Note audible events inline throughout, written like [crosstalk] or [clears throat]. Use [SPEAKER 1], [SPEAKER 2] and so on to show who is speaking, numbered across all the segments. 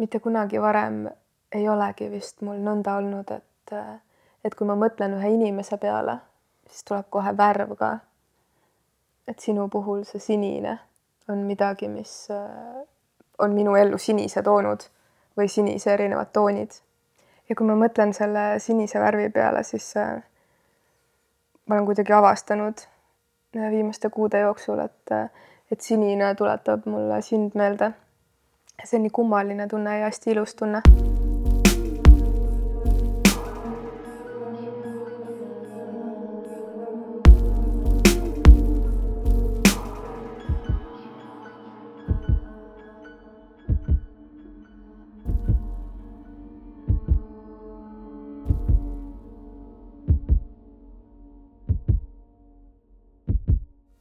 [SPEAKER 1] mitte kunagi varem ei olegi vist mul nõnda olnud, et, et kui ma mõtlen ühe inimese peale, siis tuleb kohe värv ka. et sinu puhul see sinine on midagi, mis on minu ellu sinise toonud või sinise erinevad toonid. ja kui ma mõtlen selle sinise värvi peale, siis ma olen kuidagi avastanud viimaste kuude jooksul, et, et sinine tuletab mulle sind meelde. See on nii kummaline tunne ja hästi ilus tunne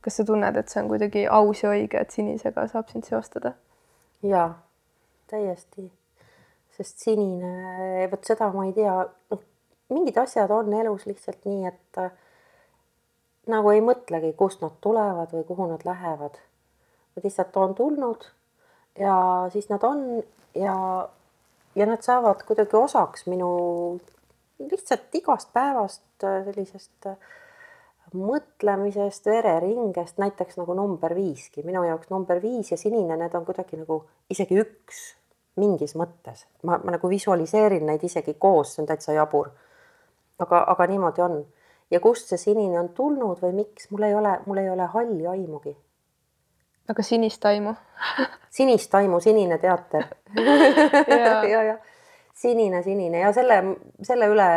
[SPEAKER 1] kas sa tunned, et see on kuidagi aus ja õige, et sinisega saab sind seostada?
[SPEAKER 2] jaa, täiesti, sest sinine, vot seda ma ei tea, noh, mingid asjad on elus lihtsalt nii, et äh, nagu ei mõtlegi, kust nad tulevad või kuhu nad lähevad. Nad lihtsalt on tulnud ja siis nad on ja, ja nad saavad kuidagi osaks minu lihtsalt igast päevast äh, sellisest mõtlemisest, vereringest, näiteks nagu number viiski, minu jaoks number viis ja sinine, need on kuidagi nagu isegi üks mingis mõttes. ma, ma nagu visualiseerin neid isegi koos, see on täitsa jabur. aga, aga niimoodi on. ja kust see sinine on tulnud või miks, mul ei ole, mul ei ole halli aimugi.
[SPEAKER 1] aga sinist aimu [laughs]
[SPEAKER 2] sinist aimu, sinine teater ja, ja, ja sinine, sinine ja selle, selle üle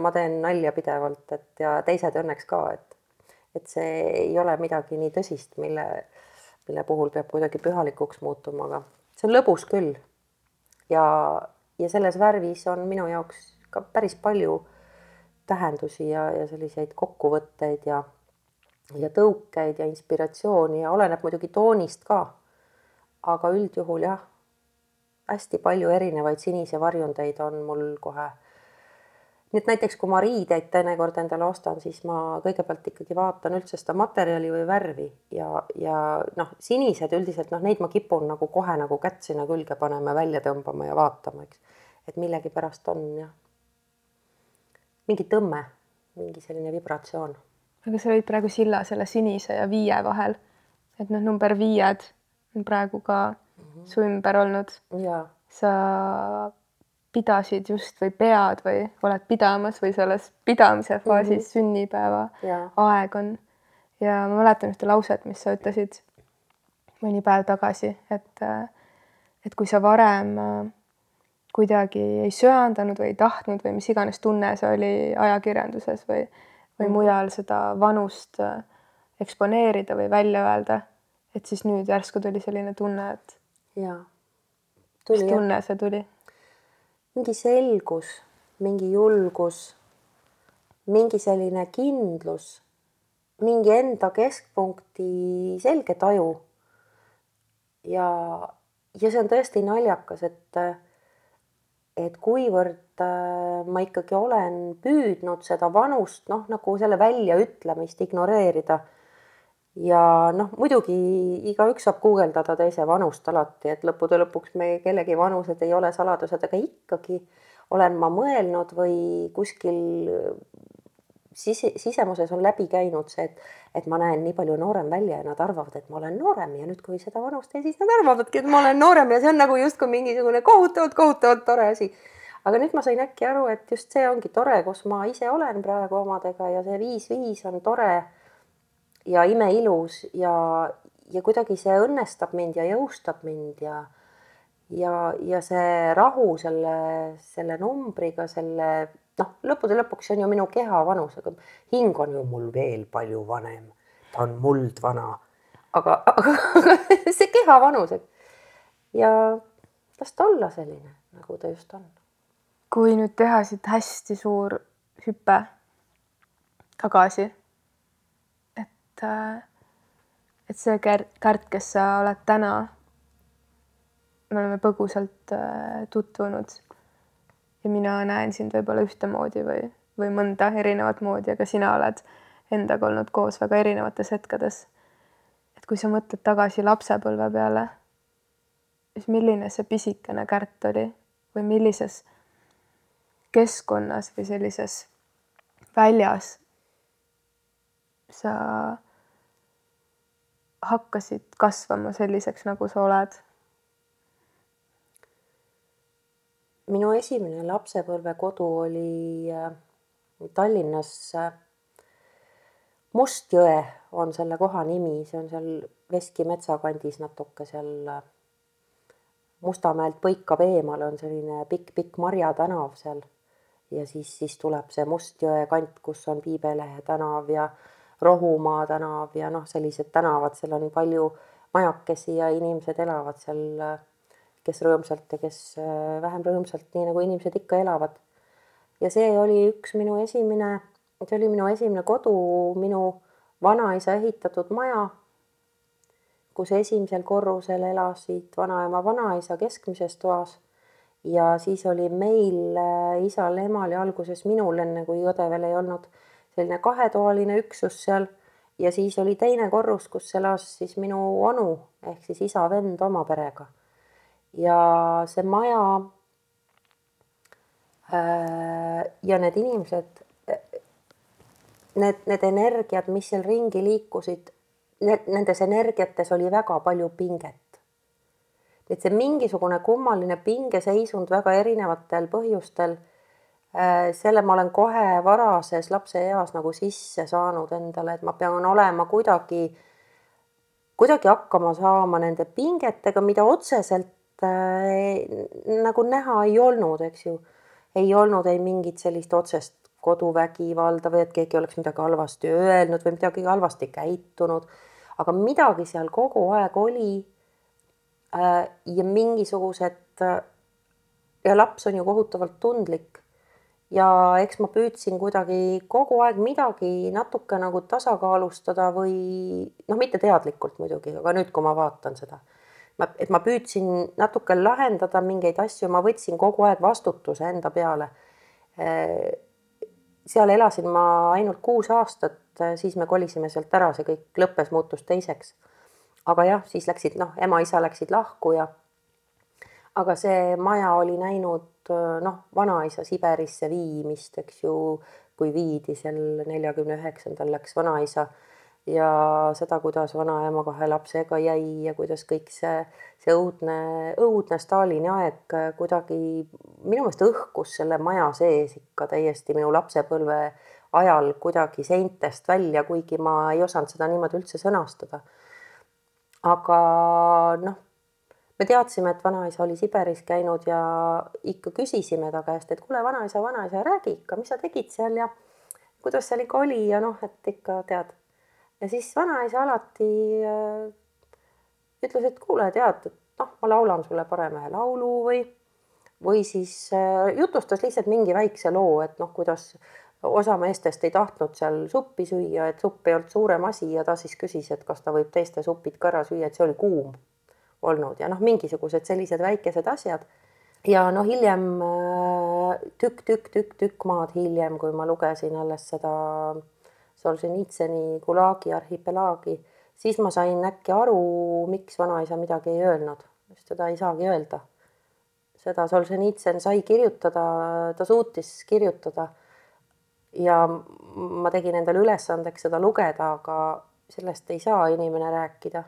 [SPEAKER 2] ma teen nalja pidevalt, et ja teised õnneks ka, et, et see ei ole midagi nii tõsist, mille, mille puhul peab kuidagi pühalikuks muutuma, aga see on lõbus küll. Ja, ja selles värvis on minu jaoks ka päris palju tähendusi ja, ja selliseid kokkuvõtteid ja, ja tõukeid ja inspiratsiooni ja oleneb muidugi toonist ka. aga üldjuhul jah hästi palju erinevaid sinise varjundeid on mul kohe. Nii et näiteks, kui ma riideid teinekord endale ostan, siis ma kõigepealt ikkagi vaatan üldse seda materjali või värvi ja, ja noh, sinised üldiselt noh, neid ma kipun nagu kohe nagu kätt sinna külge panema, välja tõmbama ja vaatama, eks. et millegipärast on jah, mingi tõmme, mingi selline vibratsioon.
[SPEAKER 1] aga sa olid praegu silla selle sinise ja viie vahel, et noh, number viied on praegu ka -hmm. su ümber olnud. sa pidasid just või pead või oled pidamas või selles pidamise faasis mm -hmm. sünnipäeva ja. aeg on. ja ma mäletan ühte lauset, mis sa ütlesid mõni päev tagasi, et, et kui sa varem kuidagi ei söandanud või ei tahtnud või mis iganes tunne see oli ajakirjanduses või, või mm. mujal seda vanust eksponeerida või välja öelda, et siis nüüd järsku tuli selline tunne, et
[SPEAKER 2] jaa.
[SPEAKER 1] mis tunne see tuli?
[SPEAKER 2] Mingi selgus, mingi julgus, mingi selline kindlus, mingi enda keskpunkti selge taju. ja, ja see on tõesti naljakas, et, et kuivõrd äh, ma ikkagi olen püüdnud seda vanust, noh, nagu selle väljaütlemist ignoreerida ja noh, muidugi igaüks saab guugeldada teise vanust alati, et lõppude lõpuks me kellegi vanused ei ole saladused, aga ikkagi olen ma mõelnud või kuskil sise, sisemuses on läbi käinud see, et, et ma näen nii palju noorem välja ja nad arvavad, et ma olen noorem ja nüüd, kui seda vanust teen, siis nad arvavadki, et ma olen noorem ja see on nagu justkui mingisugune kohutavalt, kohutavalt tore asi. aga nüüd ma sain äkki aru, et just see ongi tore, kus ma ise olen praegu omadega ja see viis viis on tore ja imeilus ja, ja kuidagi see õnnestab mind ja jõustab mind ja ja, ja see rahu selle, selle numbriga, selle noh, lõppude lõpuks see on ju minu keha vanus, aga hing on ju mul veel palju vanem. ta on muldvana. aga, aga, [laughs] see keha vanus, et ja las ta olla selline, nagu ta just on.
[SPEAKER 1] kui nüüd teha siit hästi suur hüpe tagasi et, äh, et see Kärt, kes sa oled täna, me oleme põgusalt äh, tutvunud ja mina näen sind võib-olla ühtemoodi või, või mõnda erinevat moodi, aga sina oled endaga olnud koos väga erinevates hetkedes. et kui sa mõtled tagasi lapsepõlve peale, siis milline see pisikene Kärt oli või millises keskkonnas või sellises väljas sa hakkasid kasvama selliseks, nagu sa oled?
[SPEAKER 2] minu esimene lapsepõlvekodu oli äh, Tallinnas. Äh, Mustjõe on selle koha nimi, see on seal Veski metsakandis natuke seal äh, Mustamäelt põikab eemal on selline pikk-pikk Marja tänav seal ja siis, siis tuleb see Mustjõe kant, kus on Piibelehe tänav ja Rohumaa tänav ja noh, sellised tänavad, seal on palju majakesi ja inimesed elavad seal, kes rõõmsalt ja kes äh, vähem rõõmsalt, nii nagu inimesed ikka elavad. ja see oli üks minu esimene, see oli minu esimene kodu, minu vanaisa ehitatud maja, kus esimesel korrusel elasid vanaema, vanaisa keskmises toas ja siis oli meil äh, isal-emal ja alguses minul, enne kui õde veel ei olnud selline kahetoaline üksus seal ja siis oli teine korrus, kus elas siis minu onu ehk siis isa-vend oma perega. ja see maja äh, ja need inimesed, need, need energiad, mis seal ringi liikusid, nendes energiates oli väga palju pinget. et see mingisugune kummaline pingeseisund väga erinevatel põhjustel selle ma olen kohe varases lapseeas nagu sisse saanud endale, et ma pean olema kuidagi, kuidagi hakkama saama nende pingetega, mida otseselt äh, nagu näha ei olnud, eks ju. ei olnud ei mingit sellist otsest koduvägivalda või et keegi oleks midagi halvasti öelnud või midagi halvasti käitunud. aga midagi seal kogu aeg oli äh,. ja mingisugused äh, ja laps on ju kohutavalt tundlik ja eks ma püüdsin kuidagi kogu aeg midagi natuke nagu tasakaalustada või noh, mitte teadlikult muidugi, aga nüüd, kui ma vaatan seda, ma, et ma püüdsin natuke lahendada mingeid asju, ma võtsin kogu aeg vastutuse enda peale. seal elasin ma ainult kuus aastat, siis me kolisime sealt ära, see kõik lõppes, muutus teiseks. aga jah, siis läksid noh, ema-isa läksid lahku ja aga see maja oli näinud Äh, noh, vanaisa Siberisse viimist, eks ju, kui viidi seal neljakümne üheksandal läks vanaisa ja seda, kuidas vanaema kahe lapsega jäi ja kuidas kõik see, see õudne, õudne Stalini aeg kuidagi minu meelest õhkus selle maja sees ikka täiesti minu lapsepõlve ajal kuidagi seintest välja, kuigi ma ei osanud seda niimoodi üldse sõnastada. aga noh, me teadsime, et vanaisa oli Siberis käinud ja ikka küsisime ta käest, et kuule, vanaisa, vanaisa, räägi ikka, mis sa tegid seal ja kuidas seal ikka oli ja noh, et ikka tead. ja siis vanaisa alati äh, ütles, et kuule, tead, et noh, ma laulan sulle parem ühe laulu või, või siis äh, jutustas lihtsalt mingi väikse loo, et noh, kuidas osa meestest ei tahtnud seal suppi süüa, et supp ei olnud suurem asi ja ta siis küsis, et kas ta võib teiste supid ka ära süüa, et see oli kuum olnud ja noh, mingisugused sellised väikesed asjad. ja noh, hiljem tükk, tükk, tükk, tükk maad hiljem, kui ma lugesin alles seda Solženitsõni Gulagi arhipelaagi, siis ma sain äkki aru, miks vanaisa midagi ei öelnud, sest teda ei saagi öelda. seda Solženitsõn sai kirjutada, ta suutis kirjutada. ja ma tegin endale ülesandeks seda lugeda, aga sellest ei saa inimene rääkida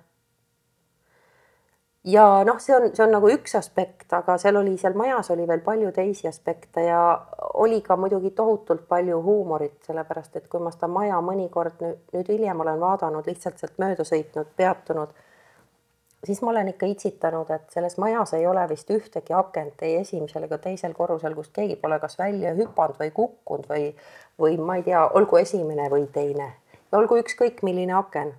[SPEAKER 2] ja noh, see on, see on nagu üks aspekt, aga seal oli, seal majas oli veel palju teisi aspekte ja oli ka muidugi tohutult palju huumorit, sellepärast et kui ma seda maja mõnikord nüüd, nüüd hiljem olen vaadanud, lihtsalt sealt mööda sõitnud, peatunud, siis ma olen ikka itsitanud, et selles majas ei ole vist ühtegi akent ei esimesel ega teisel korrusel, kust keegi pole kas välja hüpanud või kukkunud või, või ma ei tea, olgu esimene või teine, olgu ükskõik milline aken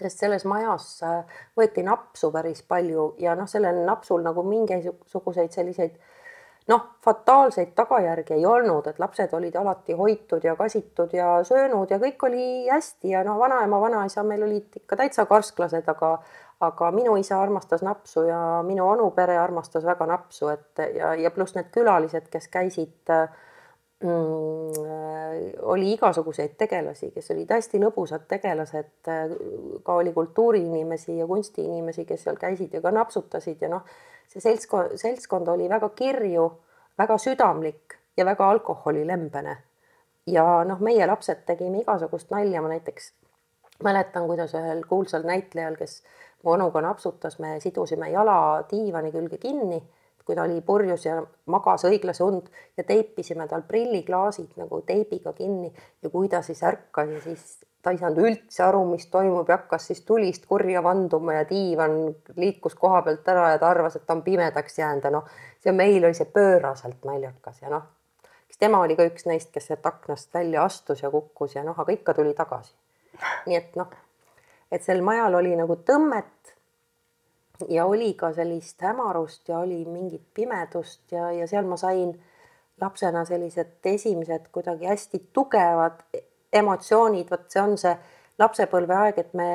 [SPEAKER 2] sest selles majas äh, võeti napsu päris palju ja noh, sellel napsul nagu mingisuguseid selliseid noh, fataalseid tagajärgi ei olnud, et lapsed olid alati hoitud ja kasitud ja söönud ja kõik oli hästi ja noh, vanaema, vanaisa meil olid ikka täitsa karsklased, aga aga minu isa armastas napsu ja minu onu pere armastas väga napsu, et ja, ja pluss need külalised, kes käisid äh, oli igasuguseid tegelasi, kes olid hästi lõbusad tegelased, ka oli kultuuriinimesi ja kunstiinimesi, kes seal käisid ja ka napsutasid ja noh, see seltskond, seltskond oli väga kirju, väga südamlik ja väga alkoholilembene. ja noh, meie lapsed tegime igasugust nalja, ma näiteks mäletan, kuidas ühel kuulsal näitlejal, kes mu onuga napsutas, me sidusime jala diivani külge kinni kui ta oli purjus ja magas õiglase und ja teipisime tal prilliklaasid nagu teibiga kinni ja kui ta siis ärkas ja siis ta ei saanud üldse aru, mis toimub ja hakkas siis tulist kurja vanduma ja diivan liikus koha pealt ära ja ta arvas, et ta on pimedaks jäänud ja noh, see meil oli see pööraselt naljakas ja noh, eks tema oli ka üks neist, kes sealt aknast välja astus ja kukkus ja noh, aga ikka tuli tagasi. nii et noh, et sel majal oli nagu tõmmet ja oli ka sellist hämarust ja oli mingit pimedust ja, ja seal ma sain lapsena sellised esimesed kuidagi hästi tugevad emotsioonid, vot see on see lapsepõlveaeg, et me,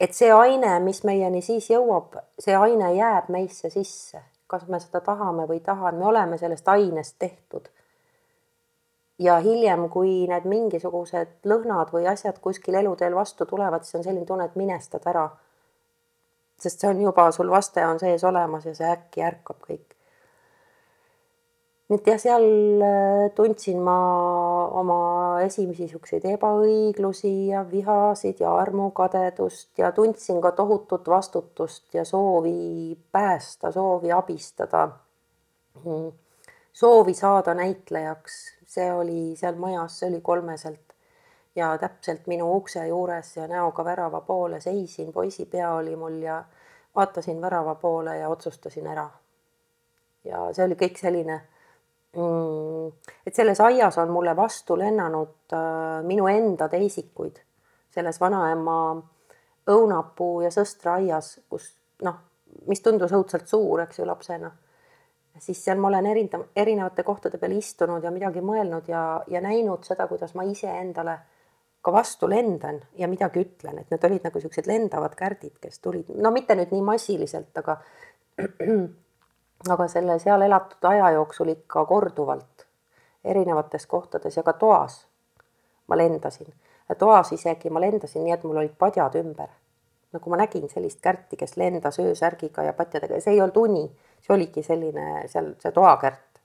[SPEAKER 2] et see aine, mis meieni siis jõuab, see aine jääb meisse sisse, kas me seda tahame või ei taha, me oleme sellest ainest tehtud. ja hiljem, kui need mingisugused lõhnad või asjad kuskil eluteel vastu tulevad, siis on selline tunne, et minestad ära sest see on juba, sul vaste on sees olemas ja see äkki ärkab kõik. nii et jah, seal äh, tundsin ma oma esimesi niisuguseid ebaõiglusi ja vihasid ja armukadedust ja tundsin ka tohutut vastutust ja soovi päästa, soovi abistada. Mm. soovi saada näitlejaks, see oli seal majas, see oli kolmeselt ja täpselt minu ukse juures ja näoga värava poole seisin, poisi pea oli mul ja vaatasin värava poole ja otsustasin ära. ja see oli kõik selline mm,, et selles aias on mulle vastu lennanud äh, minu enda teisikuid, selles vanaema õunapuu ja sõstra aias, kus noh, mis tundus õudselt suur, eks ju, lapsena siis seal ma olen erineva, erinevate kohtade peal istunud ja midagi mõelnud ja, ja näinud seda, kuidas ma iseendale ka vastu lendan ja midagi ütlen, et need olid nagu siuksed lendavad kärdid, kes tulid, no mitte nüüd nii massiliselt, aga [clears throat] aga selle seal elatud aja jooksul ikka korduvalt erinevates kohtades ja ka toas ma lendasin. toas isegi ma lendasin nii, et mul olid padjad ümber. nagu ma nägin sellist kärti, kes lendas öösärgiga ja patjadega ja see ei olnud uni, see oligi selline seal see toakärt.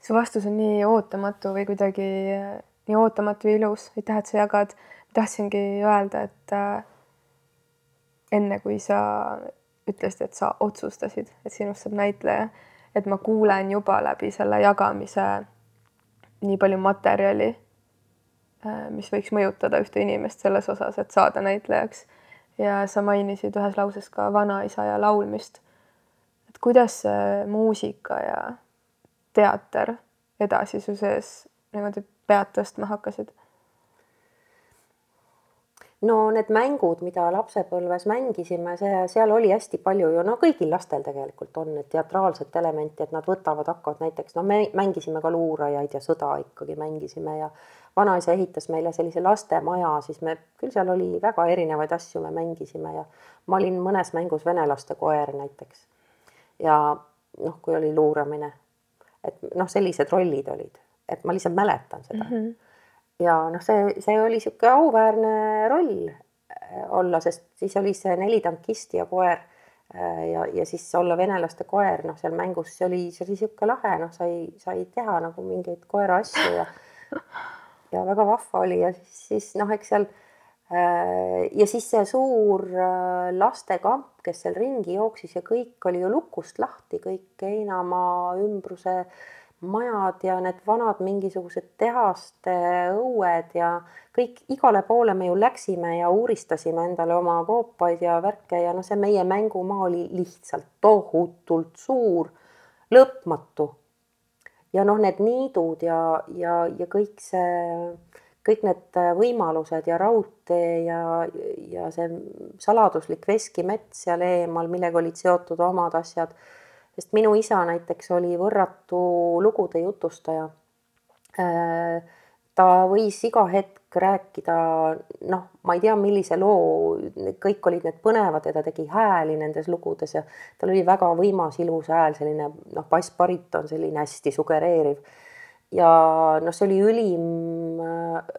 [SPEAKER 1] see vastus on nii ootamatu või kuidagi nii ootamatu ja ilus, aitäh, et sa jagad. tahtsingi öelda, et äh, enne kui sa ütlesid, et sa otsustasid, et sinust saab näitleja, et ma kuulen juba läbi selle jagamise nii palju materjali, äh, mis võiks mõjutada ühte inimest selles osas, et saada näitlejaks. ja sa mainisid ühes lauses ka vanaisa ja laulmist. et kuidas muusika ja teater edasi su sees niimoodi pead tõstma hakkasid?
[SPEAKER 2] no need mängud, mida lapsepõlves mängisime, see, seal oli hästi palju ju, no kõigil lastel tegelikult on need teatraalset elementi, et nad võtavad, hakkavad näiteks, no me mängisime ka luurajaid ja sõda ikkagi mängisime ja vanaisa ehitas meile sellise lastemaja, siis me, küll seal oli väga erinevaid asju, me mängisime ja ma olin mõnes mängus venelaste koer näiteks. ja noh, kui oli luuramine, et noh, sellised rollid olid et ma lihtsalt mäletan seda mm. -hmm. ja noh, see, see oli niisugune auväärne roll äh, olla, sest siis oli see neli tankisti ja koer äh, ja, ja siis olla venelaste koer, noh, seal mängus see oli, see oli niisugune lahe, noh, sai, sai teha nagu mingeid koera asju ja [laughs] ja väga vahva oli ja siis, siis noh, eks seal äh, ja siis see suur lastekamp, kes seal ringi jooksis ja kõik oli ju lukust lahti, kõik heinamaa ümbruse äh, majad ja need vanad mingisugused tehaste õued ja kõik igale poole me ju läksime ja uuristasime endale oma koopaid ja värke ja noh, see meie mängumaa oli lihtsalt tohutult suur, lõpmatu. ja noh, need niidud ja, ja, ja kõik see, kõik need võimalused ja raudtee ja, ja see saladuslik veskimets seal eemal, millega olid seotud omad asjad sest minu isa näiteks oli võrratu lugude jutustaja. Äh, ta võis iga hetk rääkida, noh, ma ei tea, millise loo, kõik olid need põnevad ja ta tegi hääli nendes lugudes ja tal oli väga võimas, ilus hääl, selline noh, bassbariton, selline hästi sugereeriv. ja noh, see oli ülim äh,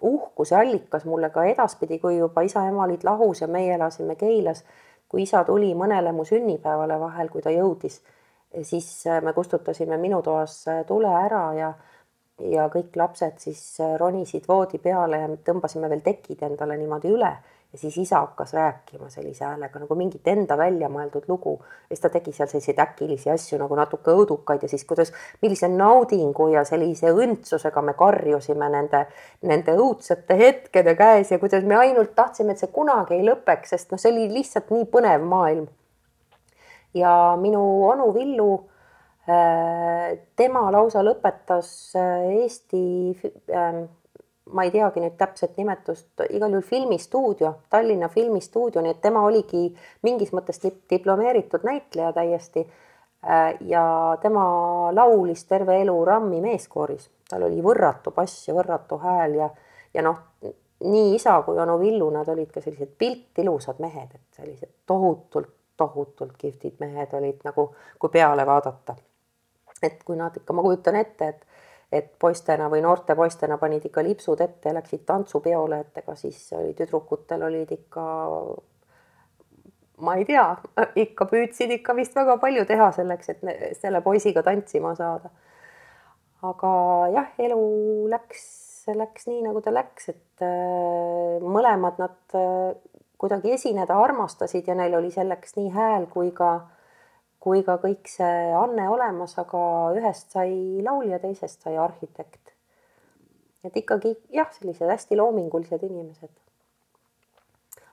[SPEAKER 2] uhkuse allikas mulle ka edaspidi, kui juba isa-ema olid lahus ja meie elasime Keilas. Kui isa tuli mõnele mu sünnipäevale vahel, kui ta jõudis, siis äh, me kustutasime minu toas äh, tule ära ja ja kõik lapsed siis äh, ronisid voodi peale ja tõmbasime veel tekid endale niimoodi üle ja siis isa hakkas rääkima sellise häälega nagu mingit enda välja mõeldud lugu. ja siis ta tegi seal selliseid äkilisi asju nagu natuke õudukaid ja siis kuidas, millise naudingu ja sellise õndsusega me karjusime nende, nende õudsate hetkede käes ja kuidas me ainult tahtsime, et see kunagi ei lõpeks, sest noh, see oli lihtsalt nii põnev maailm. ja minu onu Villu Äh, tema lausa lõpetas äh, Eesti, ähm, ma ei teagi nüüd täpset nimetust, igal juhul filmistuudio, Tallinna filmistuudio, nii et tema oligi mingis mõttes diplomeeritud näitleja täiesti. Äh, ja tema laulis terve elu Rammi meeskooris, tal oli võrratu bass ja võrratu hääl ja, ja noh, nii isa kui onu Villu, nad olid ka sellised piltilusad mehed, et sellised tohutult, tohutult kihvtid mehed olid nagu, kui peale vaadata et kui nad ikka, ma kujutan ette, et et poistena või noorte poistena panid ikka lipsud ette ja läksid tantsupeole, et ega siis oli tüdrukutel olid ikka ma ei tea, ikka püüdsid ikka vist väga palju teha selleks, et selle poisiga tantsima saada. aga jah, elu läks, läks nii, nagu ta läks, et äh, mõlemad nad äh, kuidagi esineda armastasid ja neil oli selleks nii hääl kui ka äh, kui ka kõik see anne olemas, aga ühest sai laulja, teisest sai arhitekt. et ikkagi jah, sellised hästi loomingulised inimesed.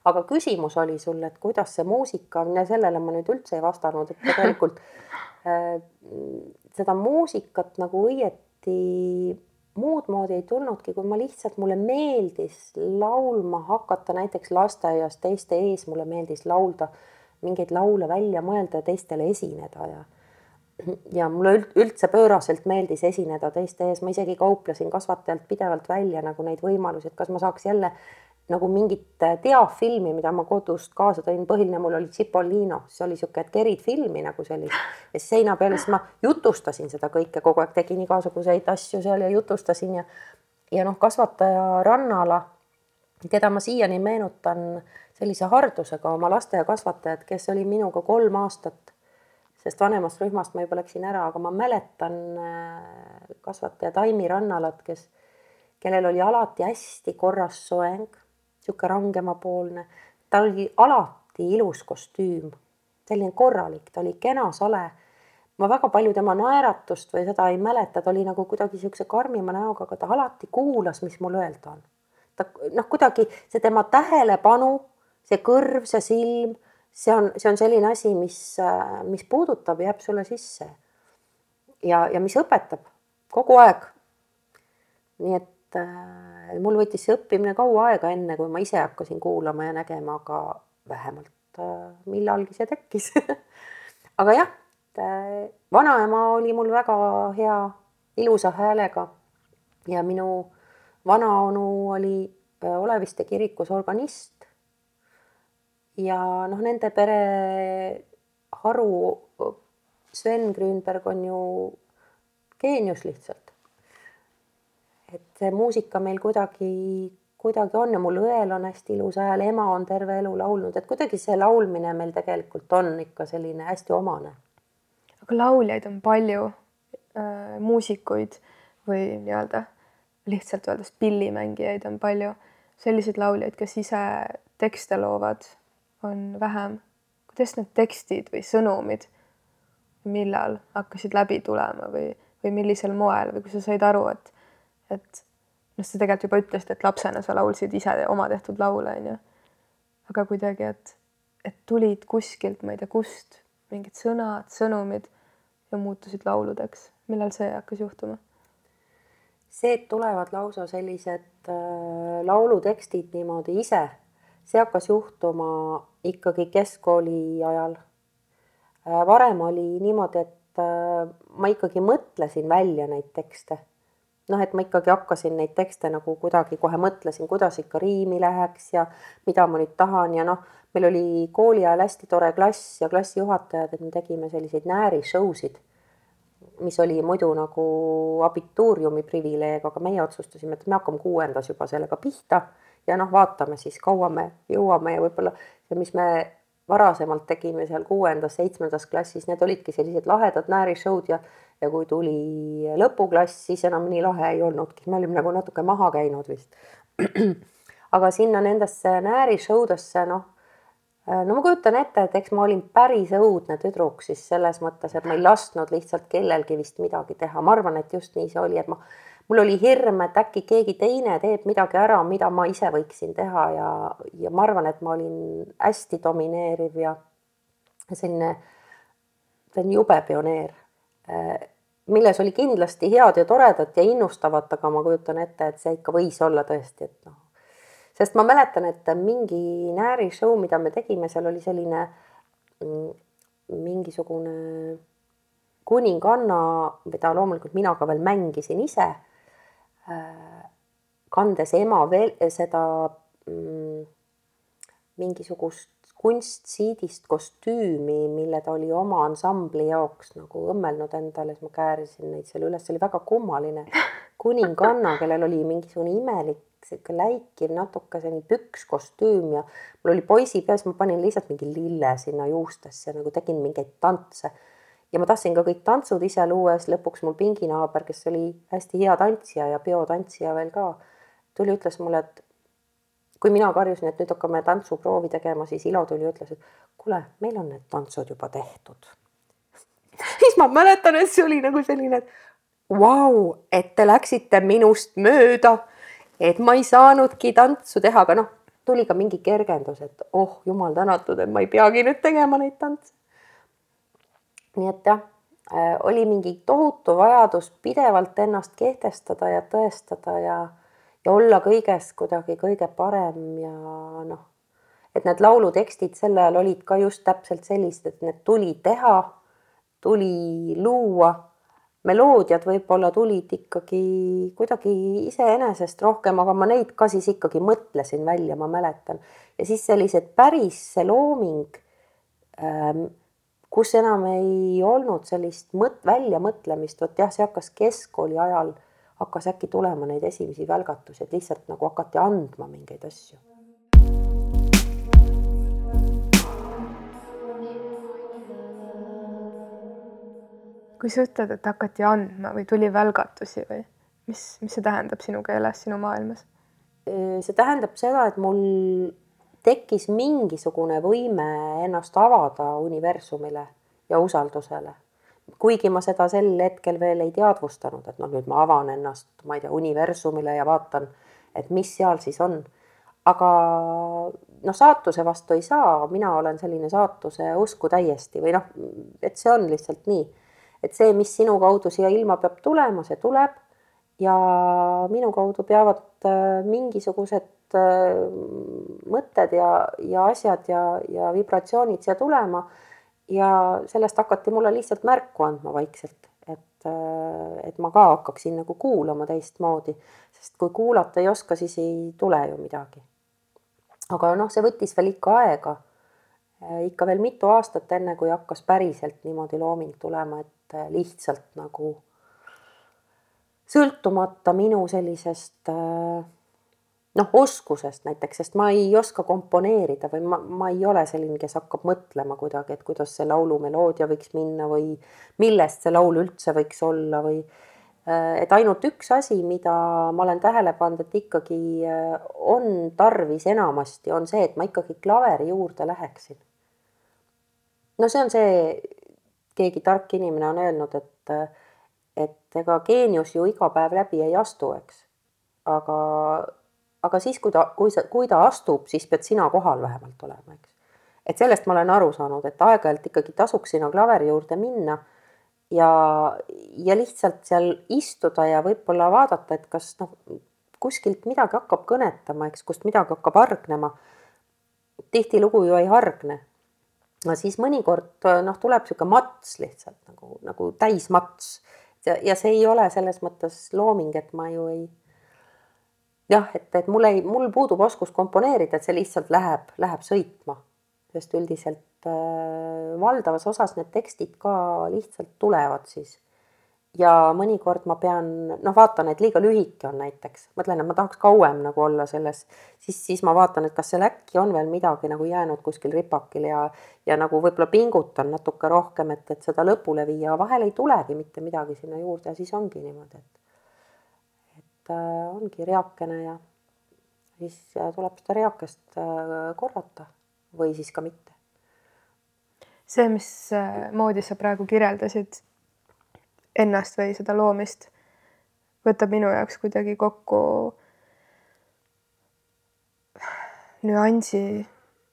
[SPEAKER 2] aga küsimus oli sul, et kuidas see muusika, sellele ma nüüd üldse ei vastanud, et tegelikult [laughs] äh, seda muusikat nagu õieti muud moodi ei tulnudki, kui ma lihtsalt, mulle meeldis laulma hakata näiteks lasteaias teiste ees, mulle meeldis laulda mingeid laule välja mõelda ja teistele esineda ja [clears throat] ja mulle üldse pööraselt meeldis esineda teiste ees, ma isegi kauplesin kasvatajalt pidevalt välja nagu neid võimalusi, et kas ma saaks jälle nagu mingit teafilmi, mida ma kodust kaasa tõin, põhiline mul oli Cipollino, see oli niisugune, et kerid filmi nagu sellist. Ja siis seina peal, siis ma jutustasin seda kõike kogu aeg, tegin igasuguseid asju seal ja jutustasin ja ja noh, kasvataja Rannala, keda ma siiani meenutan sellise hardusega oma lasteaiakasvatajad, kes oli minuga kolm aastat, sest vanemast rühmast ma juba läksin ära, aga ma mäletan äh, kasvataja Taimi Rannalat, kes, kellel oli alati hästi korras soeng, niisugune rangemapoolne, tal oli alati ilus kostüüm, selline korralik, ta oli kena sale. Ma väga palju tema naeratust või seda ei mäleta, ta oli nagu kuidagi niisuguse karmima näoga, aga ta alati kuulas, mis mul öelda on. ta noh, kuidagi see tema tähelepanu see kõrv, see silm, see on, see on selline asi, mis, mis puudutab, jääb sulle sisse. ja, ja mis õpetab kogu aeg. nii et äh, mul võttis see õppimine kaua aega, enne kui ma ise hakkasin kuulama ja nägema, aga vähemalt äh, millalgi see tekkis [laughs] aga jah äh,, vanaema oli mul väga hea ilusa häälega ja minu vanaonu oli äh, Oleviste kirikus organist ja noh, nende pere haru, Sven Grünberg on ju geenius lihtsalt. et see muusika meil kuidagi, kuidagi on ja mul õel on hästi ilus hääl, ema on terve elu laulnud, et kuidagi see laulmine meil tegelikult on ikka selline hästi omane.
[SPEAKER 1] aga lauljaid on palju äh,, muusikuid või nii-öelda lihtsalt öeldes pillimängijaid on palju, selliseid lauljaid, kes ise tekste loovad on vähem. kuidas need tekstid või sõnumid, millal hakkasid läbi tulema või, või millisel moel või kui sa said aru, et, et noh, sa tegelikult juba ütlesid, et lapsena sa laulsid ise oma tehtud laule, onju. aga kuidagi, et, et tulid kuskilt, ma ei tea, kust mingid sõnad, sõnumid ja muutusid lauludeks. millal see hakkas juhtuma?
[SPEAKER 2] see, et tulevad lausa sellised äh, laulutekstid niimoodi ise see hakkas juhtuma ikkagi keskkooli ajal. Äh, varem oli niimoodi, et äh, ma ikkagi mõtlesin välja neid tekste. noh, et ma ikkagi hakkasin neid tekste nagu kuidagi kohe mõtlesin, kuidas ikka riimi läheks ja mida ma nüüd tahan ja noh, meil oli kooli ajal hästi tore klass ja klassijuhatajad, et me tegime selliseid nääri-show sid, mis oli muidu nagu abituuriumi privileeg, aga meie otsustasime, et me hakkame kuuendas juba sellega pihta ja noh, vaatame siis, kaua me jõuame ja võib-olla, mis me varasemalt tegime seal kuuendas-seitsmendas klassis, need olidki sellised lahedad nääri-show'd ja ja kui tuli lõpuklass, siis enam nii lahe ei olnudki, me olime nagu natuke maha käinud vist. [clears throat] aga sinna nendesse nääri-show desse, noh, no ma kujutan ette, et eks ma olin päris õudne tüdruk siis selles mõttes, et ma ei lasknud lihtsalt kellelgi vist midagi teha, ma arvan, et just nii see oli, et ma mul oli hirm, et äkki keegi teine teeb midagi ära, mida ma ise võiksin teha ja, ja ma arvan, et ma olin hästi domineeriv ja selline, selline jube pioneer, milles oli kindlasti head ja toredat ja innustavat, aga ma kujutan ette, et see ikka võis olla tõesti, et noh, sest ma mäletan, et mingi nääri show, mida me tegime, seal oli selline mm, mingisugune kuninganna, mida loomulikult mina ka veel mängisin ise Äh, kandes ema veel seda mm, mingisugust kunstsiidist kostüümi, mille ta oli oma ansambli jaoks nagu õmmelnud endale, siis ma käärisin neid seal üles, see oli väga kummaline. [laughs] kuninganna, kellel oli mingisugune imelik sihuke läikiv natuke selline pükskostüüm ja mul oli poisi peas, ma panin lihtsalt mingi lille sinna juustesse, nagu tegin mingeid tantse ja ma tahtsin ka kõik tantsud ise luua, siis lõpuks mul pinginaaber, kes oli hästi hea tantsija ja peotantsija veel ka, tuli, ütles mulle, et kui mina karjusin, et nüüd hakkame tantsuproovi tegema, siis Ilo tuli ja ütles, et kuule, meil on need tantsud juba tehtud. [laughs] siis ma mäletan, et see oli nagu selline, et vau, et te läksite minust mööda, et ma ei saanudki tantsu teha, aga noh, tuli ka mingi kergendus, et oh, jumal tänatud, et ma ei peagi nüüd tegema neid tantse nii et jah, äh, oli mingi tohutu vajadus pidevalt ennast kehtestada ja tõestada ja, ja olla kõiges kuidagi kõige parem ja noh, et need laulutekstid sel ajal olid ka just täpselt sellised, et need tuli teha, tuli luua. meloodiad võib-olla tulid ikkagi kuidagi iseenesest rohkem, aga ma neid ka siis ikkagi mõtlesin välja, ma mäletan. ja siis sellised päris see looming ähm, kus enam ei olnud sellist mõt-, väljamõtlemist, vot jah, see hakkas keskkooli ajal, hakkas äkki tulema neid esimesi välgatusi, et lihtsalt nagu hakati andma mingeid asju.
[SPEAKER 1] kui sa ütled, et hakati andma või tuli välgatusi või mis, mis see tähendab sinu keeles, sinu maailmas?
[SPEAKER 2] see tähendab seda, et mul tekkis mingisugune võime ennast avada universumile ja usaldusele. kuigi ma seda sel hetkel veel ei teadvustanud, et noh, nüüd ma avan ennast, ma ei tea, universumile ja vaatan, et mis seal siis on. aga noh, saatuse vastu ei saa, mina olen selline saatuse usku täiesti või noh, et see on lihtsalt nii, et see, mis sinu kaudu siia ilma peab tulema, see tuleb ja minu kaudu peavad äh, mingisugused äh, mõtted ja, ja asjad ja, ja vibratsioonid siia tulema. ja sellest hakati mulle lihtsalt märku andma vaikselt, et, äh, et ma ka hakkaksin nagu kuulama teistmoodi, sest kui kuulata ei oska, siis ei tule ju midagi. aga noh, see võttis veel ikka aega, ikka veel mitu aastat, enne kui hakkas päriselt niimoodi looming tulema, et lihtsalt nagu sõltumata minu sellisest äh, noh, oskusest näiteks, sest ma ei oska komponeerida või ma, ma ei ole selline, kes hakkab mõtlema kuidagi, et kuidas see laulu meloodia võiks minna või millest see laul üldse võiks olla või äh, et ainult üks asi, mida ma olen tähele pannud, et ikkagi äh, on tarvis enamasti, on see, et ma ikkagi klaveri juurde läheksin. no see on see, keegi tark inimene on öelnud, et et ega geenius ju iga päev läbi ei astu, eks. aga, aga siis, kui ta, kui sa, kui ta astub, siis pead sina kohal vähemalt olema, eks. et sellest ma olen aru saanud, et aeg-ajalt ikkagi tasuks sinna klaveri juurde minna ja, ja lihtsalt seal istuda ja võib-olla vaadata, et kas noh, kuskilt midagi hakkab kõnetama, eks, kust midagi hakkab hargnema. tihtilugu ju ei hargne. no siis mõnikord noh, tuleb niisugune mats lihtsalt nagu, nagu täismats ja, ja see ei ole selles mõttes looming, et ma ju ei jah, et, et mul ei, mul puudub oskus komponeerida, et see lihtsalt läheb, läheb sõitma, sest üldiselt äh, valdavas osas need tekstid ka lihtsalt tulevad siis. Ja mõnikord ma pean, noh, vaatan, et liiga lühike on näiteks, mõtlen, et ma tahaks kauem nagu olla selles, siis, siis ma vaatan, et kas seal äkki on veel midagi nagu jäänud kuskil ripakil ja, ja nagu võib-olla pingutan natuke rohkem, et, et seda lõpule viia, vahel ei tulegi mitte midagi sinna juurde ja siis ongi niimoodi, et, et äh, ongi reakene ja siis tuleb seda reakest äh, korrata või siis ka mitte.
[SPEAKER 1] see, mis äh, sa praegu kirjeldasid ennast või seda loomist võtab minu jaoks kuidagi kokku nüansi,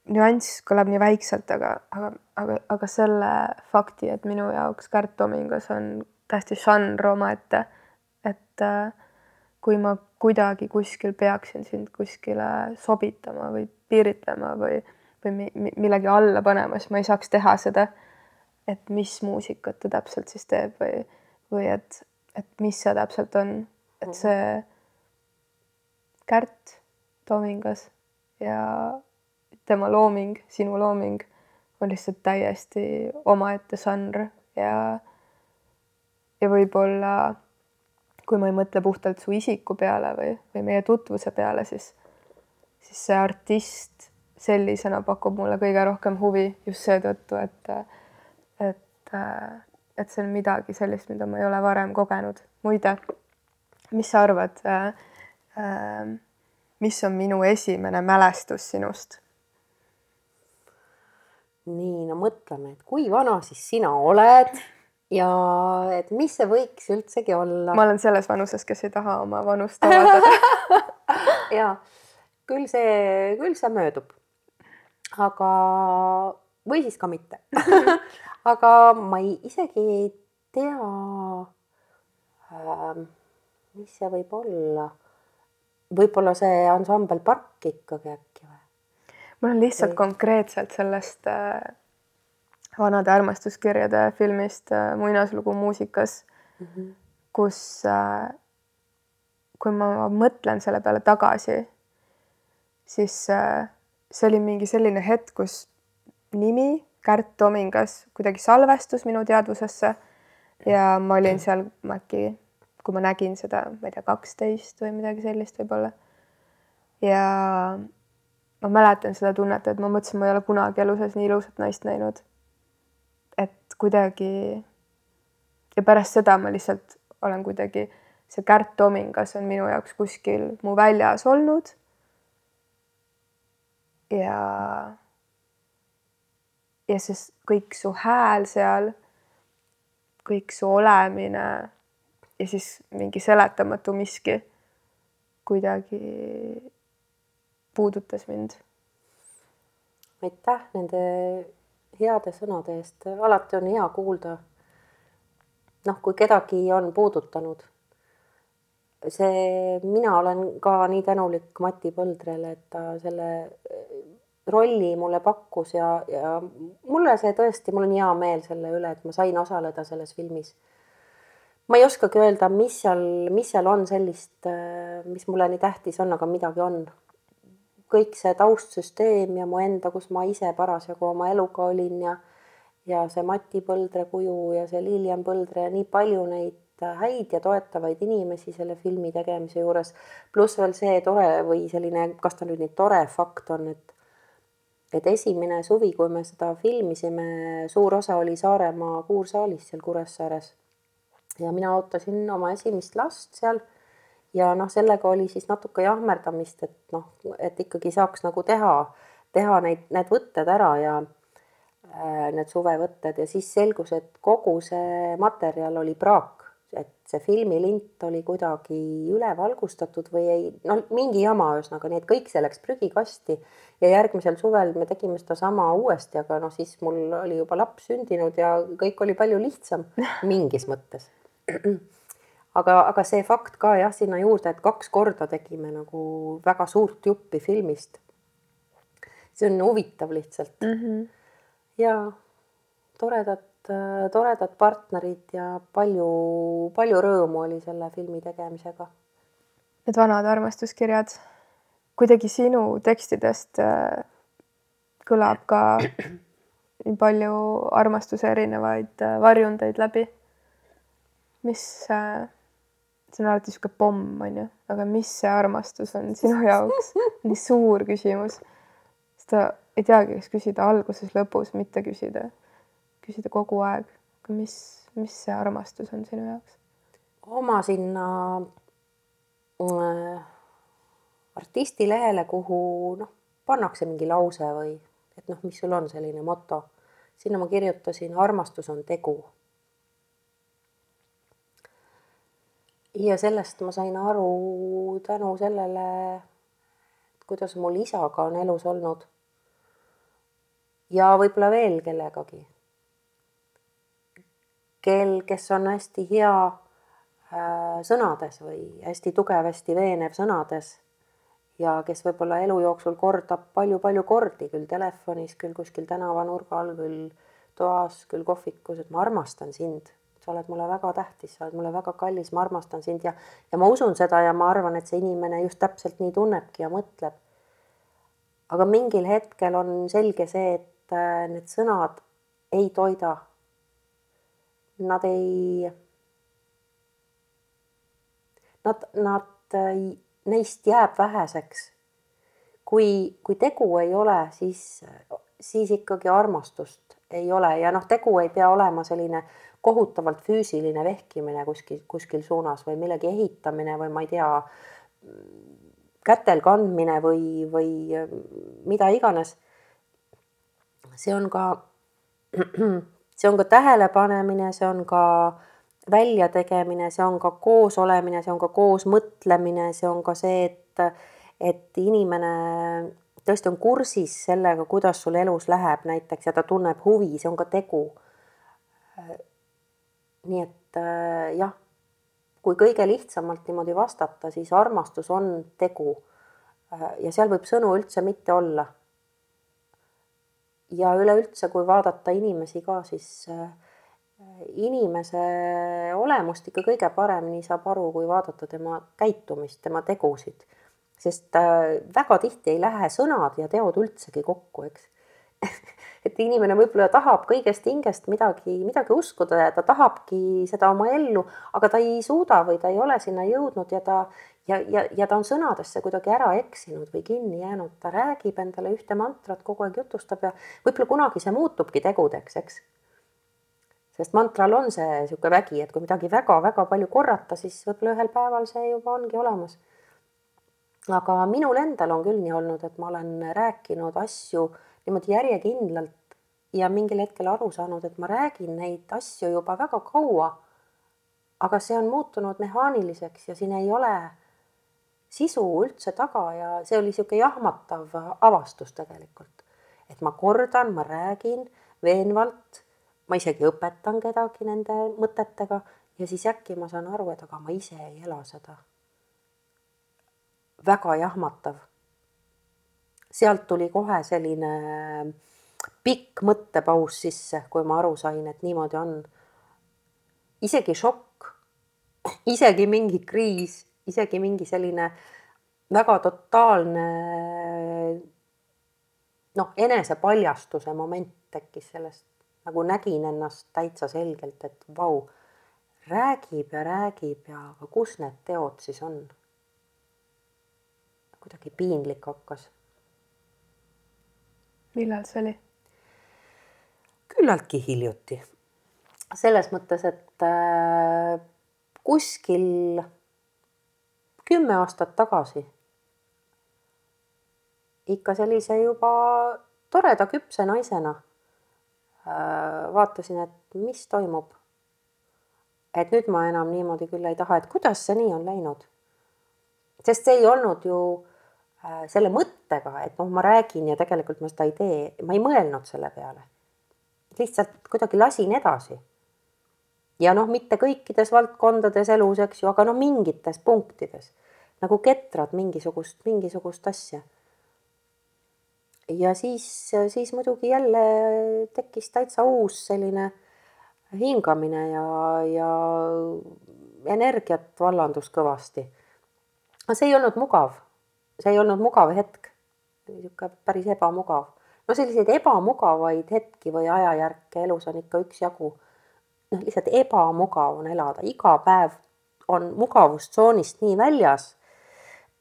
[SPEAKER 1] nüanss kõlab nii väikselt, aga, aga, aga, aga selle fakti, et minu jaoks Kärt Tomingas on täiesti žanr omaette, et äh, kui ma kuidagi kuskil peaksin sind kuskile sobitama või piiritlema või, või millegi alla panema, siis ma ei saaks teha seda. et mis muusikat ta täpselt siis teeb või või et, et mis see täpselt on, et mhm. see Kärt Tomingas ja tema looming, sinu looming on lihtsalt täiesti omaette žanr ja ja võib-olla kui ma ei mõtle puhtalt su isiku peale või, või meie tutvuse peale, siis, siis see artist sellisena pakub mulle kõige rohkem huvi just seetõttu, et, et et see on midagi sellist, mida ma ei ole varem kogenud. muide, mis sa arvad äh,, äh, mis on minu esimene mälestus sinust?
[SPEAKER 2] nii, no mõtleme, et kui vana siis sina oled ja et mis see võiks üldsegi olla?
[SPEAKER 1] ma olen selles vanuses, kes ei taha oma vanust avaldada [laughs]
[SPEAKER 2] ja küll see, küll see möödub. aga, või siis ka mitte [laughs] aga ma ei, isegi ei tea äh,, mis see võib olla. võib-olla see ansambel Park ikkagi äkki või?
[SPEAKER 1] mul on lihtsalt või... konkreetselt sellest äh, vanade armastuskirjade filmist äh, Muinaslugu muusikas mm, -hmm. kus äh, kui ma mõtlen selle peale tagasi, siis äh, see oli mingi selline hetk, kus nimi Kärt Tomingas kuidagi salvestus minu teadvusesse ja ma olin seal äkki, kui ma nägin seda, ma ei tea, kaksteist või midagi sellist võib-olla. ja ma mäletan seda tunnet, et ma mõtlesin, ma ei ole kunagi elu sees nii ilusat naist näinud. Kuidagi ja pärast seda ma lihtsalt olen kuidagi, see Kärt Tomingas on minu jaoks kuskil mu väljas olnud. ja ja siis kõik su hääl seal, kõik su olemine ja siis mingi seletamatu miski kuidagi puudutas mind.
[SPEAKER 2] aitäh nende heade sõnade eest, alati on hea kuulda. noh, kui kedagi on puudutanud. see, mina olen ka nii tänulik Mati Põldrele, et ta selle rolli mulle pakkus ja, ja mulle see tõesti, mul on hea meel selle üle, et ma sain osaleda selles filmis. ma ei oskagi öelda, mis seal, mis seal on sellist, mis mulle nii tähtis on, aga midagi on. Kõik see taustsüsteem ja mu enda, kus ma ise parasjagu oma eluga olin ja ja see Mati Põldre kuju ja see Lilian Põldre ja nii palju neid häid ja toetavaid inimesi selle filmi tegemise juures. pluss veel see tore või selline, kas ta nüüd nii tore fakt on, et et esimene suvi, kui me seda filmisime, suur osa oli Saaremaa kuursaalis seal Kuressaares. ja mina ootasin oma esimest last seal ja noh, sellega oli siis natuke jahmerdamist, et noh, et ikkagi saaks nagu teha, teha neid, need võtted ära ja äh, need suvevõtted ja siis selgus, et kogu see materjal oli praak et see filmilint oli kuidagi ülevalgustatud või ei, no mingi jama ühesõnaga, nii et kõik see läks prügikasti ja järgmisel suvel me tegime sedasama uuesti, aga noh, siis mul oli juba laps sündinud ja kõik oli palju lihtsam mingis mõttes. [clears throat] aga, aga see fakt ka jah, sinna juurde, et kaks korda tegime nagu väga suurt juppi filmist. see on huvitav lihtsalt mm. -hmm. ja toredad, toredad partnerid ja palju, palju rõõmu oli selle filmi tegemisega.
[SPEAKER 1] Need vanad armastuskirjad, kuidagi sinu tekstidest äh, kõlab ka [clears throat] nii palju armastuse erinevaid äh, varjundeid läbi. mis äh, see on alati niisugune pomm, on ju, aga mis see armastus on sinu [laughs] jaoks? nii suur küsimus. seda ei teagi, kas küsida alguses, lõpus, mitte küsida, küsida kogu aeg. aga mis, mis see armastus on sinu jaoks?
[SPEAKER 2] oma sinna äh, artistilehele, kuhu noh, pannakse mingi lause või et noh, mis sul on selline moto, sinna ma kirjutasin, armastus on tegu ja sellest ma sain aru tänu sellele, kuidas mul isaga on elus olnud. ja võib-olla veel kellegagi. kel, kes on hästi hea äh, sõnades või hästi tugevasti veenev sõnades ja kes võib-olla elu jooksul kordab palju-palju kordi, küll telefonis, küll kuskil tänavanurga all, küll toas, küll kohvikus, et ma armastan sind sa oled mulle väga tähtis, sa oled mulle väga kallis, ma armastan sind ja, ja ma usun seda ja ma arvan, et see inimene just täpselt nii tunnebki ja mõtleb. aga mingil hetkel on selge see, et äh, need sõnad ei toida. Nad ei, nad, nad, äh, neist jääb väheseks. kui, kui tegu ei ole, siis, siis ikkagi armastust ei ole ja noh, tegu ei pea olema selline kohutavalt füüsiline vehkimine kuskil, kuskil suunas või millegi ehitamine või ma ei tea, kätel kandmine või, või mida iganes. see on ka, [clears throat] see on ka tähelepanemine, see on ka väljategemine, see on ka koos olemine, see on ka koos mõtlemine, see on ka see, et, et inimene tõesti on kursis sellega, kuidas sul elus läheb näiteks ja ta tunneb huvi, see on ka tegu nii et äh, jah, kui kõige lihtsamalt niimoodi vastata, siis armastus on tegu äh,. ja seal võib sõnu üldse mitte olla. ja üleüldse, kui vaadata inimesi ka, siis äh, inimese olemust ikka kõige paremini saab aru, kui vaadata tema käitumist, tema tegusid. sest väga tihti ei lähe sõnad ja teod üldsegi kokku, eks [laughs] et inimene võib-olla tahab kõigest hingest midagi, midagi uskuda ja ta tahabki seda oma ellu, aga ta ei suuda või ta ei ole sinna jõudnud ja ta ja, ja, ja ta on sõnadesse kuidagi ära eksinud või kinni jäänud, ta räägib endale ühte mantrat, kogu aeg jutustab ja võib-olla kunagi see muutubki tegudeks, eks. sest mantral on see niisugune vägi, et kui midagi väga-väga palju korrata, siis võib-olla ühel päeval see juba ongi olemas. aga minul endal on küll nii olnud, et ma olen rääkinud asju niimoodi järjekindlalt ja mingil hetkel aru saanud, et ma räägin neid asju juba väga kaua. aga see on muutunud mehaaniliseks ja siin ei ole sisu üldse taga ja see oli niisugune jahmatav avastus tegelikult. et ma kordan, ma räägin veenvalt, ma isegi õpetan kedagi nende mõtetega ja siis äkki ma saan aru, et aga ma ise ei ela seda. väga jahmatav sealt tuli kohe selline pikk mõttepaus sisse, kui ma aru sain, et niimoodi on. isegi šokk, isegi mingi kriis, isegi mingi selline väga totaalne noh, enesepaljastuse moment tekkis sellest, nagu nägin ennast täitsa selgelt, et vau, räägib ja räägib ja aga kus need teod siis on? kuidagi piinlik hakkas
[SPEAKER 1] millal see oli?
[SPEAKER 2] küllaltki hiljuti. selles mõttes, et äh, kuskil kümme aastat tagasi ikka sellise juba toreda küpse naisena äh, vaatasin, et mis toimub. et nüüd ma enam niimoodi küll ei taha, et kuidas see nii on läinud. sest see ei olnud ju selle mõttega, et noh, ma räägin ja tegelikult ma seda ei tee, ma ei mõelnud selle peale. lihtsalt kuidagi lasin edasi. ja noh, mitte kõikides valdkondades elus, eks ju, aga no mingites punktides nagu ketrad mingisugust, mingisugust asja. ja siis, siis muidugi jälle tekkis täitsa uus selline hingamine ja, ja energiat vallandus kõvasti. aga see ei olnud mugav, see ei olnud mugav hetk, niisugune päris ebamugav. no selliseid ebamugavaid hetki või ajajärke elus on ikka üksjagu. noh, lihtsalt ebamugav on elada, iga päev on mugavustsoonist nii väljas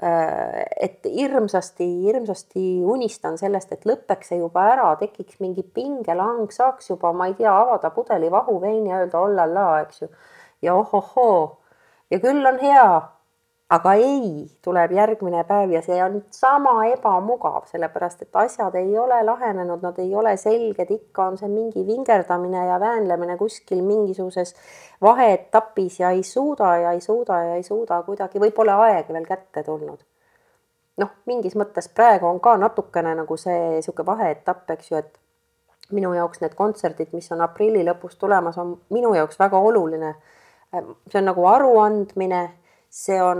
[SPEAKER 2] Äh, et hirmsasti, hirmsasti unistan sellest, et lõpeks see juba ära, tekiks mingi pingelang, saaks juba, ma ei tea, avada pudeli vahuveini ja öelda ollala, eks ju. ja ohohoo ja küll on hea, aga ei, tuleb järgmine päev ja see on sama ebamugav, sellepärast et asjad ei ole lahenenud, nad ei ole selged, ikka on see mingi vingerdamine ja väänlemine kuskil mingisuguses vaheetapis ja ei suuda ja ei suuda ja ei suuda kuidagi, võib-olla aeg veel kätte tulnud. noh, mingis mõttes praegu on ka natukene nagu see niisugune vaheetapp, eks ju, et minu jaoks need kontserdid, mis on aprilli lõpus tulemas, on minu jaoks väga oluline. see on nagu aruandmine see on,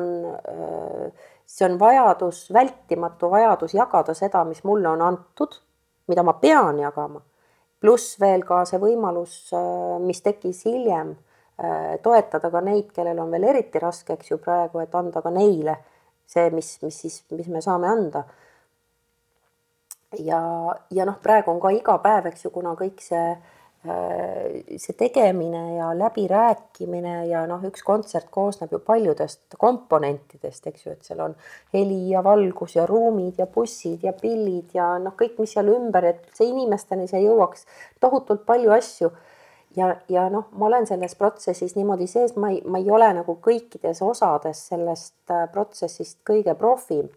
[SPEAKER 2] see on vajadus, vältimatu vajadus jagada seda, mis mulle on antud, mida ma pean jagama. pluss veel ka see võimalus, mis tekkis hiljem, toetada ka neid, kellel on veel eriti raske, eks ju, praegu, et anda ka neile see, mis, mis siis, mis me saame anda. ja, ja noh, praegu on ka iga päev, eks ju, kuna kõik see Äh, see tegemine ja läbirääkimine ja noh, üks kontsert koosneb ju paljudest komponentidest, eks ju, et seal on heli ja valgus ja ruumid ja bussid ja pillid ja noh, kõik, mis seal ümber, et see inimesteni see jõuaks, tohutult palju asju. ja, ja noh, ma olen selles protsessis niimoodi sees, ma ei, ma ei ole nagu kõikides osades sellest äh, protsessist kõige profim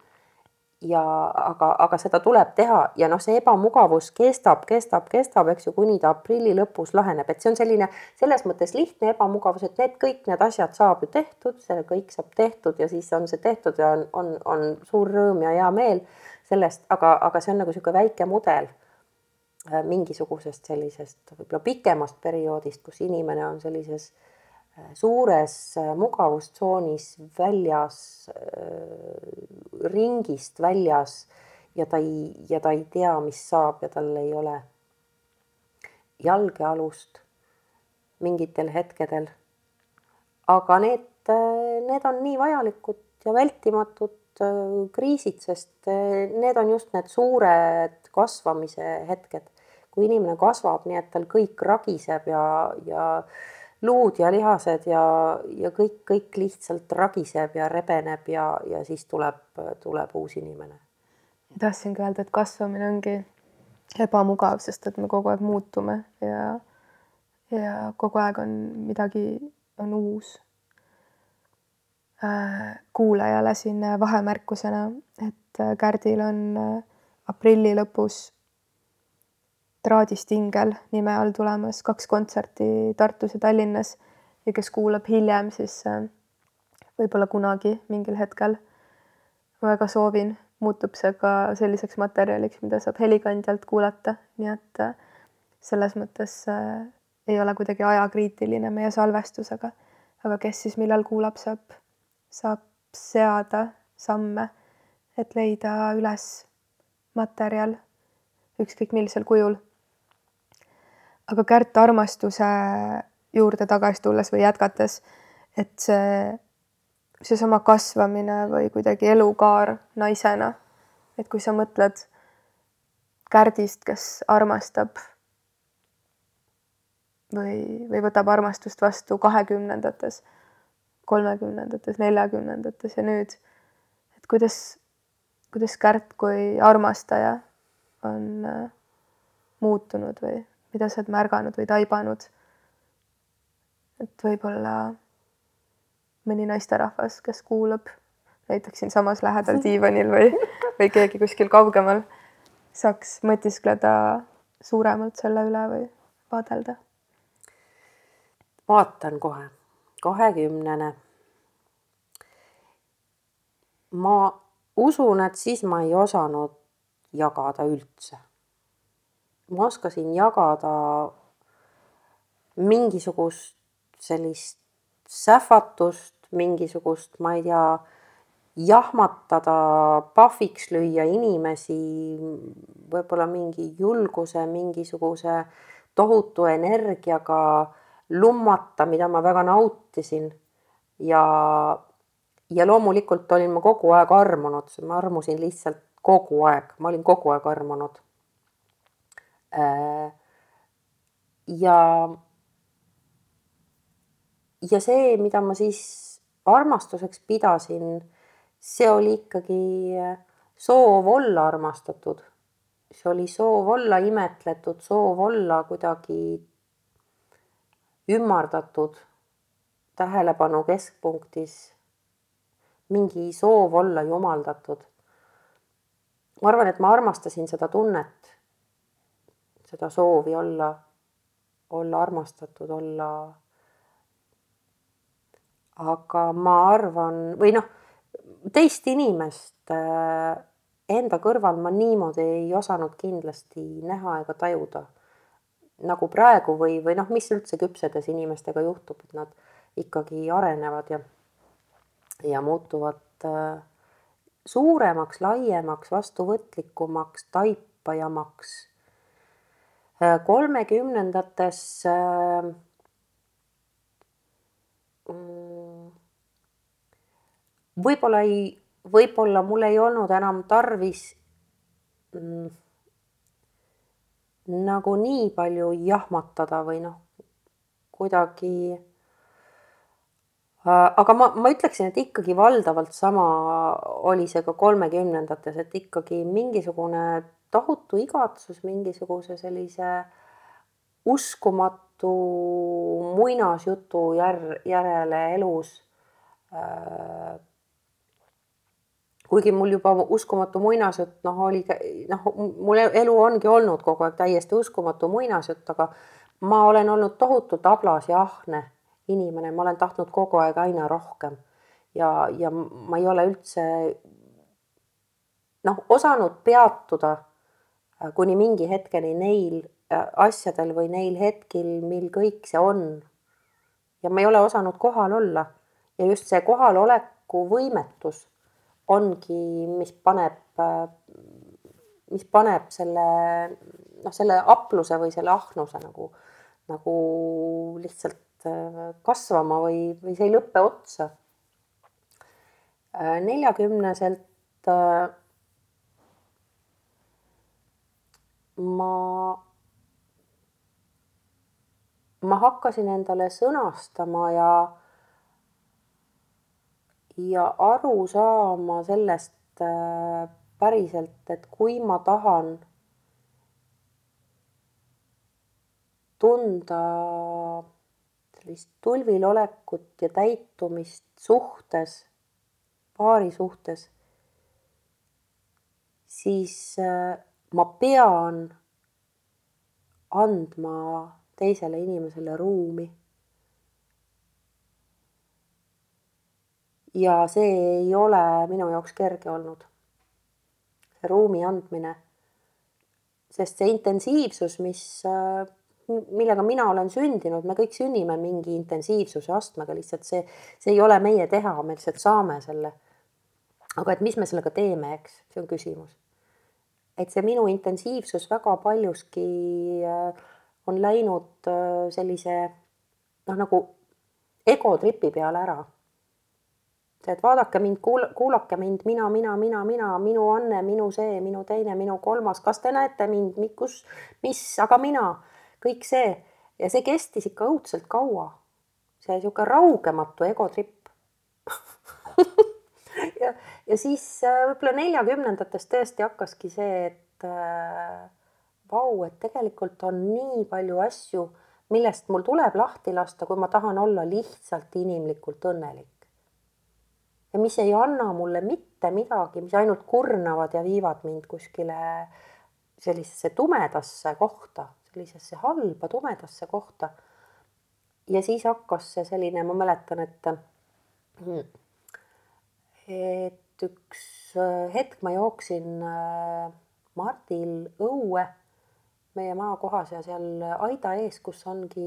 [SPEAKER 2] ja aga, aga seda tuleb teha ja noh, see ebamugavus kestab, kestab, kestab, eks ju, kuni ta aprilli lõpus laheneb, et see on selline selles mõttes lihtne ebamugavus, et need kõik need asjad saab ju tehtud, see kõik saab tehtud ja siis on see tehtud ja on, on, on suur rõõm ja hea meel sellest, aga, aga see on nagu niisugune väike mudel äh, mingisugusest sellisest võib-olla pikemast perioodist, kus inimene on sellises äh, suures äh, mugavustsoonis väljas, äh, ringist väljas ja ta ei, ja ta ei tea, mis saab ja tal ei ole jalgealust mingitel hetkedel. aga need, äh, need on nii vajalikud ja vältimatud kriisid, sest need on just need suured kasvamise hetked, kui inimene kasvab nii, et tal kõik ragiseb ja, ja luud ja lihased ja, ja kõik, kõik lihtsalt ragiseb ja rebeneb ja, ja siis tuleb, tuleb uus inimene.
[SPEAKER 1] tahtsingi öelda, et kasvamine ongi ebamugav, sest et me kogu aeg muutume ja, ja kogu aeg on midagi, on uus äh,. kuulajale siin vahemärkusena, et Kärdil on äh, aprilli lõpus Traadist ingel nime all tulemas kaks kontserti Tartus ja Tallinnas ja kes kuulab hiljem, siis äh, võib-olla kunagi mingil hetkel ma väga soovin, muutub see ka selliseks materjaliks, mida saab helikandjalt kuulata, nii et äh, selles mõttes äh, ei ole kuidagi ajakriitiline meie salvestusega. aga kes siis millal kuulab, saab, saab seada samme, et leida üles materjal ükskõik millisel kujul aga Kärt armastuse juurde tagasi tulles või jätkates, et see, seesama kasvamine või kuidagi elukaar naisena, et kui sa mõtled Kärdist, kes armastab või, või võtab armastust vastu kahekümnendates, kolmekümnendates, neljakümnendates ja nüüd, et kuidas, kuidas Kärt kui armastaja on äh, muutunud või mida sa oled märganud või taibanud. et võib-olla mõni naisterahvas, kes kuulab näiteks siinsamas lähedal diivanil või, või keegi kuskil kaugemal, saaks mõtiskleda suuremalt selle üle või vaadelda.
[SPEAKER 2] vaatan kohe, kahekümnene. ma usun, et siis ma ei osanud jagada üldse ma oskasin jagada mingisugust sellist sähvatust, mingisugust, ma ei tea, jahmatada, pahviks lüüa inimesi, võib-olla mingi julguse, mingisuguse tohutu energiaga lummata, mida ma väga nautisin. ja, ja loomulikult olin ma kogu aeg armunud, ma armusin lihtsalt kogu aeg, ma olin kogu aeg armunud. Äh, ja, ja see, mida ma siis armastuseks pidasin, see oli ikkagi soov olla armastatud. see oli soov olla imetletud, soov olla kuidagi ümardatud, tähelepanu keskpunktis, mingi soov olla jumaldatud. ma arvan, et ma armastasin seda tunnet, seda soovi olla, olla armastatud, olla. aga ma arvan, või noh, teist inimest äh, enda kõrval ma niimoodi ei osanud kindlasti näha ega tajuda nagu praegu või, või noh, mis üldse küpsedes inimestega juhtub, et nad ikkagi arenevad ja, ja muutuvad äh, suuremaks, laiemaks, vastuvõtlikumaks, taipajamaks. Kolmekümnendates äh, võib-olla ei, võib-olla mul ei olnud enam tarvis mm, nagu nii palju jahmatada või noh, kuidagi. Äh, aga ma, ma ütleksin, et ikkagi valdavalt sama oli see ka kolmekümnendates, et ikkagi mingisugune tohutu igatsus mingisuguse sellise uskumatu muinasjutu jär-, järele elus. Äh, kuigi mul juba uskumatu muinasjutt, noh, oli noh, mul elu ongi olnud kogu aeg täiesti uskumatu muinasjutt, aga ma olen olnud tohutult ablas ja ahne inimene, ma olen tahtnud kogu aeg aina rohkem. Ja, ja ma ei ole üldse noh, osanud peatuda kuni mingi hetkeni neil äh, asjadel või neil hetkel, mil kõik see on. ja ma ei ole osanud kohal olla ja just see kohaloleku võimetus ongi, mis paneb, mis paneb selle noh, selle apluse või selle ahnuse nagu, nagu lihtsalt äh, kasvama või, või see ei lõpe otsa. Äh, neljakümneselt äh, ma, ma hakkasin endale sõnastama ja ja aru saama sellest äh, päriselt, et kui ma tahan tunda sellist tulvil olekut ja täitumist suhtes, paari suhtes, siis äh, ma pean andma teisele inimesele ruumi ja see ei ole minu jaoks kerge olnud. see ruumi andmine. sest see intensiivsus, mis, millega mina olen sündinud, me kõik sünnime mingi intensiivsuse astmega, lihtsalt see, see ei ole meie teha, me lihtsalt saame selle. aga et mis me sellega teeme, eks, see on küsimus. Et see minu intensiivsus väga paljuski äh, on läinud äh, sellise noh, nagu egotripi peale ära. Et vaadake mind, kuul-, kuulake mind, mina, mina, mina, mina, minu Anne, minu see, minu teine, minu kolmas, kas te näete mind, kus, mis, aga mina, kõik see. Ja see kestis ikka õudselt kaua. see niisugune raugematu egotripp [laughs] ja, ja siis äh, võib-olla neljakümnendates tõesti hakkaski see, et äh, vau, et tegelikult on nii palju asju, millest mul tuleb lahti lasta, kui ma tahan olla lihtsalt inimlikult õnnelik ja mis ei anna mulle mitte midagi, mis ainult kurnavad ja viivad mind kuskile sellisesse tumedasse kohta, sellisesse halba tumedasse kohta. ja siis hakkas see selline, ma mäletan, et et üks hetk ma jooksin äh, Mardil õue meie maakohas ja seal aida ees, kus ongi,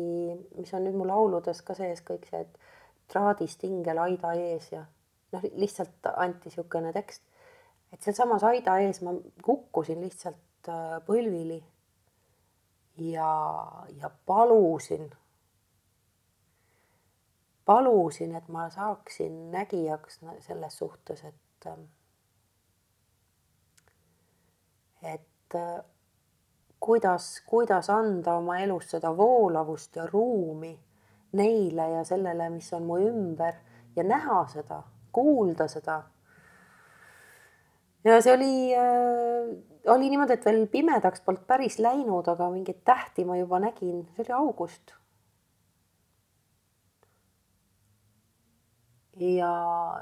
[SPEAKER 2] mis on nüüd mu lauludes ka sees kõik see, et traadist ingel aida ees ja noh, lihtsalt anti niisugune tekst, et sealsamas aida ees ma kukkusin lihtsalt äh, põlvili ja, ja palusin, palusin, et ma saaksin nägijaks selles suhtes, et, et kuidas, kuidas anda oma elus seda voolavust ja ruumi neile ja sellele, mis on mu ümber ja näha seda, kuulda seda. ja see oli äh,, oli niimoodi, et veel pimedaks polnud päris läinud, aga mingeid tähti ma juba nägin, see oli august. Ja,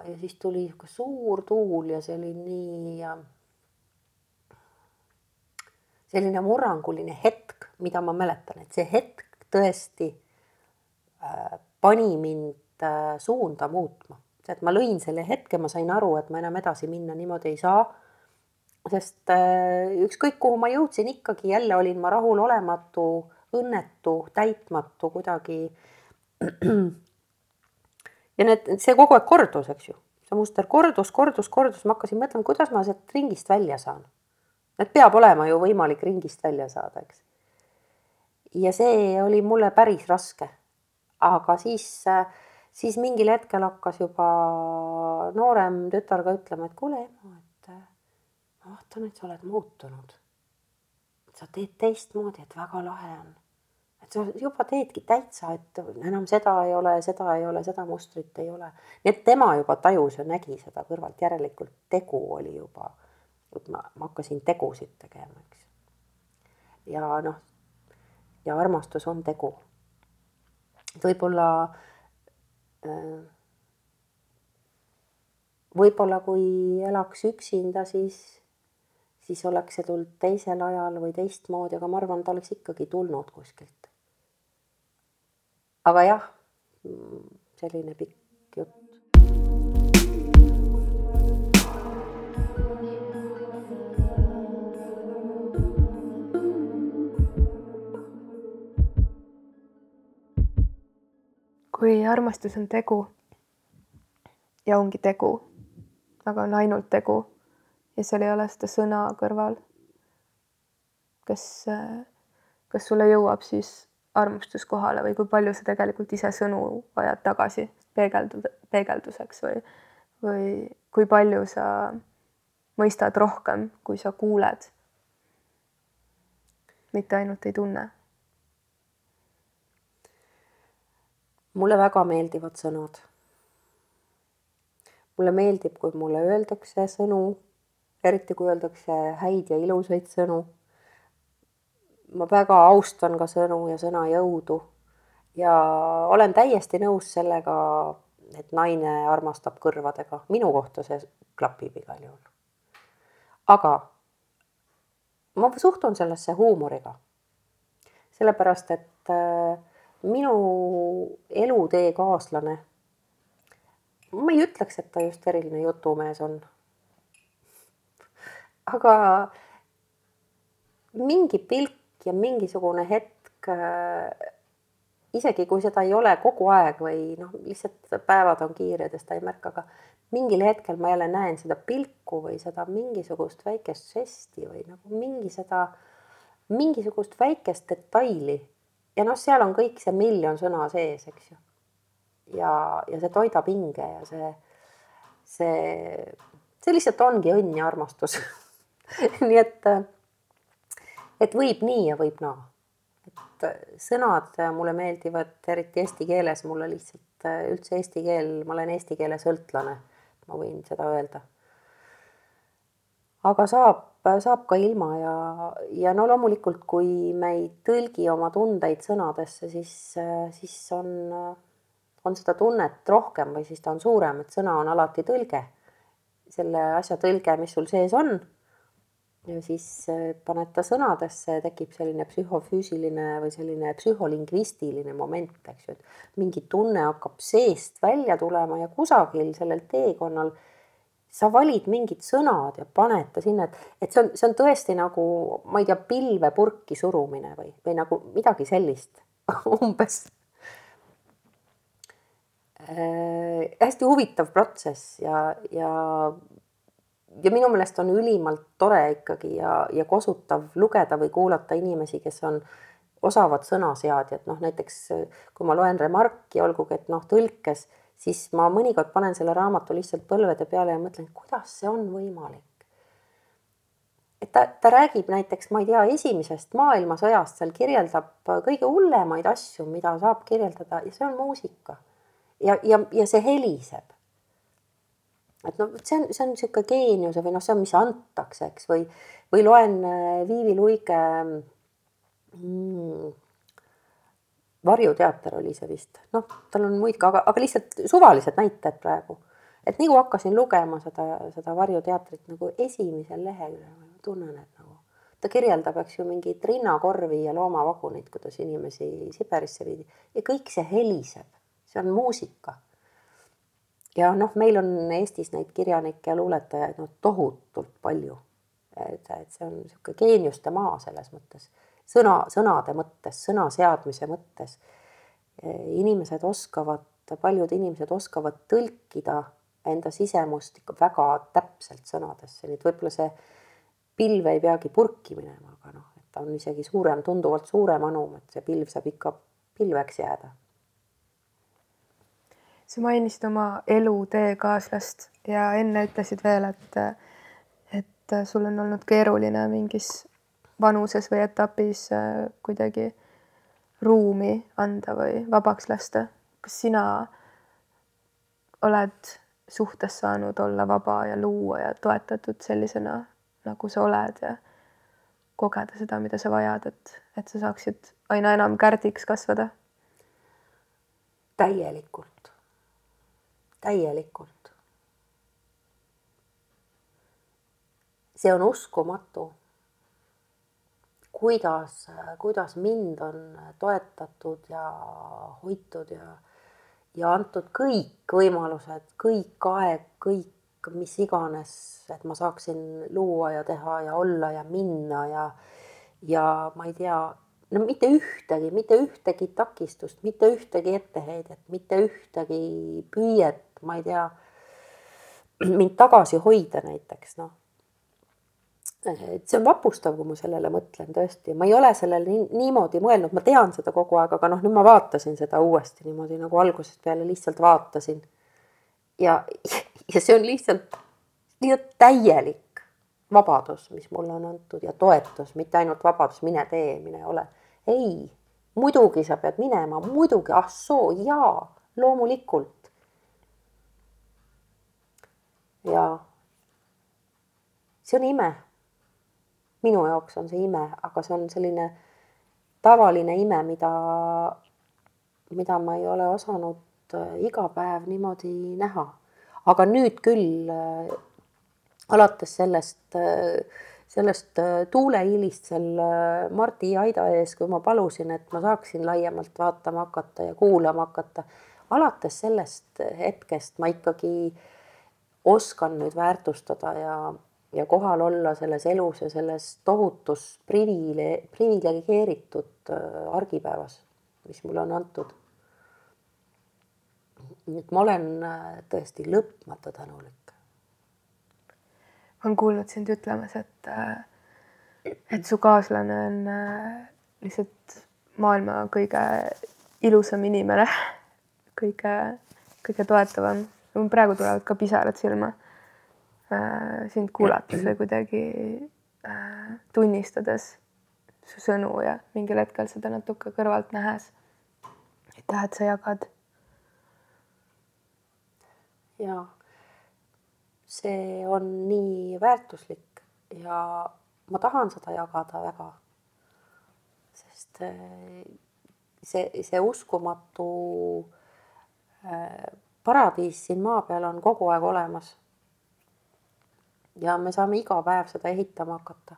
[SPEAKER 2] ja siis tuli niisugune suur tuul ja see oli nii selline murranguline hetk, mida ma mäletan, et see hetk tõesti Äh, pani mind äh, suunda muutma. et ma lõin selle hetke, ma sain aru, et ma enam edasi minna niimoodi ei saa. sest äh, ükskõik, kuhu ma jõudsin, ikkagi jälle olin ma rahulolematu, õnnetu, täitmatu kuidagi. [clears throat] ja need, see kogu aeg kordus, eks ju, see muster kordus, kordus, kordus, ma hakkasin mõtlema, kuidas ma sealt ringist välja saan. et peab olema ju võimalik ringist välja saada, eks. ja see oli mulle päris raske aga siis, siis mingil hetkel hakkas juba noorem tütar ka ütlema, et kuule ema, et ma vaatan, et sa oled muutunud. sa teed teistmoodi, et väga lahe on. Et sa juba teedki täitsa, et enam seda ei ole, seda ei ole, seda mustrit ei ole. nii et tema juba tajus ja nägi seda kõrvalt, järelikult tegu oli juba, et ma, ma hakkasin tegusid tegema, eks. ja noh, ja armastus on tegu et võib-olla, äh, võib-olla kui elaks üksinda, siis, siis oleks see tulnud teisel ajal või teistmoodi, aga ma arvan, ta oleks ikkagi tulnud kuskilt. Aga jah, selline pikk jutt.
[SPEAKER 1] kui armastus on tegu ja ongi tegu, aga on ainult tegu ja seal ei ole seda sõna kõrval. kas, kas sulle jõuab siis armastus kohale või kui palju sa tegelikult ise sõnu vajad tagasi peegeldud, peegelduseks või, või kui palju sa mõistad rohkem, kui sa kuuled. mitte ainult ei tunne
[SPEAKER 2] mulle väga meeldivad sõnad. mulle meeldib, kui mulle öeldakse sõnu, eriti kui öeldakse häid ja ilusaid sõnu. Ma väga austan ka sõnu ja sõnajõudu ja olen täiesti nõus sellega, et naine armastab kõrvadega, minu kohta see klapib igal juhul. aga ma suhtun sellesse huumoriga. sellepärast, et äh, minu elutee kaaslane. ma ei ütleks, et ta just eriline jutumees on. aga mingi pilk ja mingisugune hetk, isegi kui seda ei ole kogu aeg või noh, lihtsalt päevad on kiired ja seda ei märka, aga mingil hetkel ma jälle näen seda pilku või seda mingisugust väikest žesti või nagu mingi seda, mingisugust väikest detaili ja noh, seal on kõik see miljon sõna sees, eks ju. ja, ja see toidab hinge ja see, see, see lihtsalt ongi õnn ja armastus [laughs] nii et, et võib nii ja võib naa. et sõnad mulle meeldivad, eriti eesti keeles, mulle lihtsalt üldse eesti keel, ma olen eesti keele sõltlane, ma võin seda öelda. aga saab saab ka ilma ja, ja no loomulikult, kui me ei tõlgi oma tundeid sõnadesse, siis, siis on, on seda tunnet rohkem või siis ta on suurem, et sõna on alati tõlge. selle asja tõlge, mis sul sees on. Ja siis paned ta sõnadesse, tekib selline psühhofüüsiline või selline psühholingvistiline moment, eks ju, et mingi tunne hakkab seest välja tulema ja kusagil sellel teekonnal sa valid mingid sõnad ja paned ta sinna, et, et see on, see on tõesti nagu, ma ei tea, pilve purki surumine või, või nagu midagi sellist [laughs] umbes. äh, hästi huvitav protsess ja, ja ja minu meelest on ülimalt tore ikkagi ja, ja kosutav lugeda või kuulata inimesi, kes on osavad sõnaseadjad, noh näiteks kui ma loen Remarki, olgugi et noh, tõlkes, siis ma mõnikord panen selle raamatu lihtsalt põlvede peale ja mõtlen, kuidas see on võimalik. et ta, ta räägib näiteks, ma ei tea, esimesest maailmasõjast, seal kirjeldab kõige hullemaid asju, mida saab kirjeldada ja see on muusika. ja, ja, ja see heliseb et noh, see on, see on niisugune geeniuse või noh, see on, mis antakse, eks, või, või loen äh, Viivi Luige mm, varjuteater oli see vist, noh, tal on muid ka, aga, aga lihtsalt suvalised näited praegu. et nagu hakkasin lugema seda, seda Varjuteatrit nagu esimesel leheküljel, ma tunnen, et nagu ta kirjeldab, eks ju, mingeid rinnakorvi ja loomavaguneid, kuidas inimesi Siberisse viidi. Ja kõik see heliseb, see on muusika ja noh, meil on Eestis neid kirjanikke ja luuletajaid noh, tohutult palju. et, et see on niisugune geeniuste maa selles mõttes, sõna, sõnade mõttes, sõna seadmise mõttes. inimesed oskavad, paljud inimesed oskavad tõlkida enda sisemust ikka väga täpselt sõnadesse, nii et võib-olla see pilv ei peagi purki minema, aga noh, et ta on isegi suurem, tunduvalt suurem anum, et see pilv saab ikka pilveks jääda
[SPEAKER 1] sa mainisid oma eluteekaaslast ja enne ütlesid veel, et, et sul on olnud keeruline mingis vanuses või etapis äh, kuidagi ruumi anda või vabaks lasta. kas sina oled suhtes saanud olla vaba ja luua ja toetatud sellisena, nagu sa oled ja kogeda seda, mida sa vajad, et, et sa saaksid aina enam kärdiks kasvada?
[SPEAKER 2] täielikult täielikult. see on uskumatu, kuidas, kuidas mind on toetatud ja hoitud ja, ja antud kõik võimalused, kõik aeg, kõik, mis iganes, et ma saaksin luua ja teha ja olla ja minna ja, ja ma ei tea no mitte ühtegi, mitte ühtegi takistust, mitte ühtegi etteheidet, mitte ühtegi püüet, ma ei tea, mind tagasi hoida näiteks, noh. et see on vapustav, kui ma sellele mõtlen tõesti, ma ei ole sellele nii, niimoodi mõelnud, ma tean seda kogu aeg, aga noh, nüüd ma vaatasin seda uuesti niimoodi nagu algusest peale lihtsalt vaatasin. ja, ja see on lihtsalt, lihtsalt täielik vabadus, mis mulle on antud ja toetus, mitte ainult vabadus, mine tee, mine ole ei, muidugi sa pead minema, muidugi, ah soo, jaa, loomulikult. ja see on ime. minu jaoks on see ime, aga see on selline tavaline ime, mida, mida ma ei ole osanud äh, iga päev niimoodi näha. aga nüüd küll äh, alates sellest äh, sellest äh, tuulehiilist seal äh, Mardi aida ees, kui ma palusin, et ma saaksin laiemalt vaatama hakata ja kuulama hakata. alates sellest hetkest ma ikkagi oskan nüüd väärtustada ja, ja kohal olla selles elus ja selles tohutus privile-, priviligeeritud äh, argipäevas, mis mulle on antud. nii et ma olen tõesti lõpmata tänulik
[SPEAKER 1] olen kuulnud sind ütlemas, et, äh, et su kaaslane on äh, lihtsalt maailma kõige ilusam inimene, [laughs] kõige, kõige toetavam. mul praegu tulevad ka pisarad silma äh, sind kuulates või kuidagi tunnistades su sõnu ja mingil hetkel seda natuke kõrvalt nähes. aitäh, et sa jagad.
[SPEAKER 2] jaa see on nii väärtuslik ja ma tahan seda jagada väga. sest eh, see, see uskumatu eh, paradiis siin maa peal on kogu aeg olemas. ja me saame iga päev seda ehitama hakata.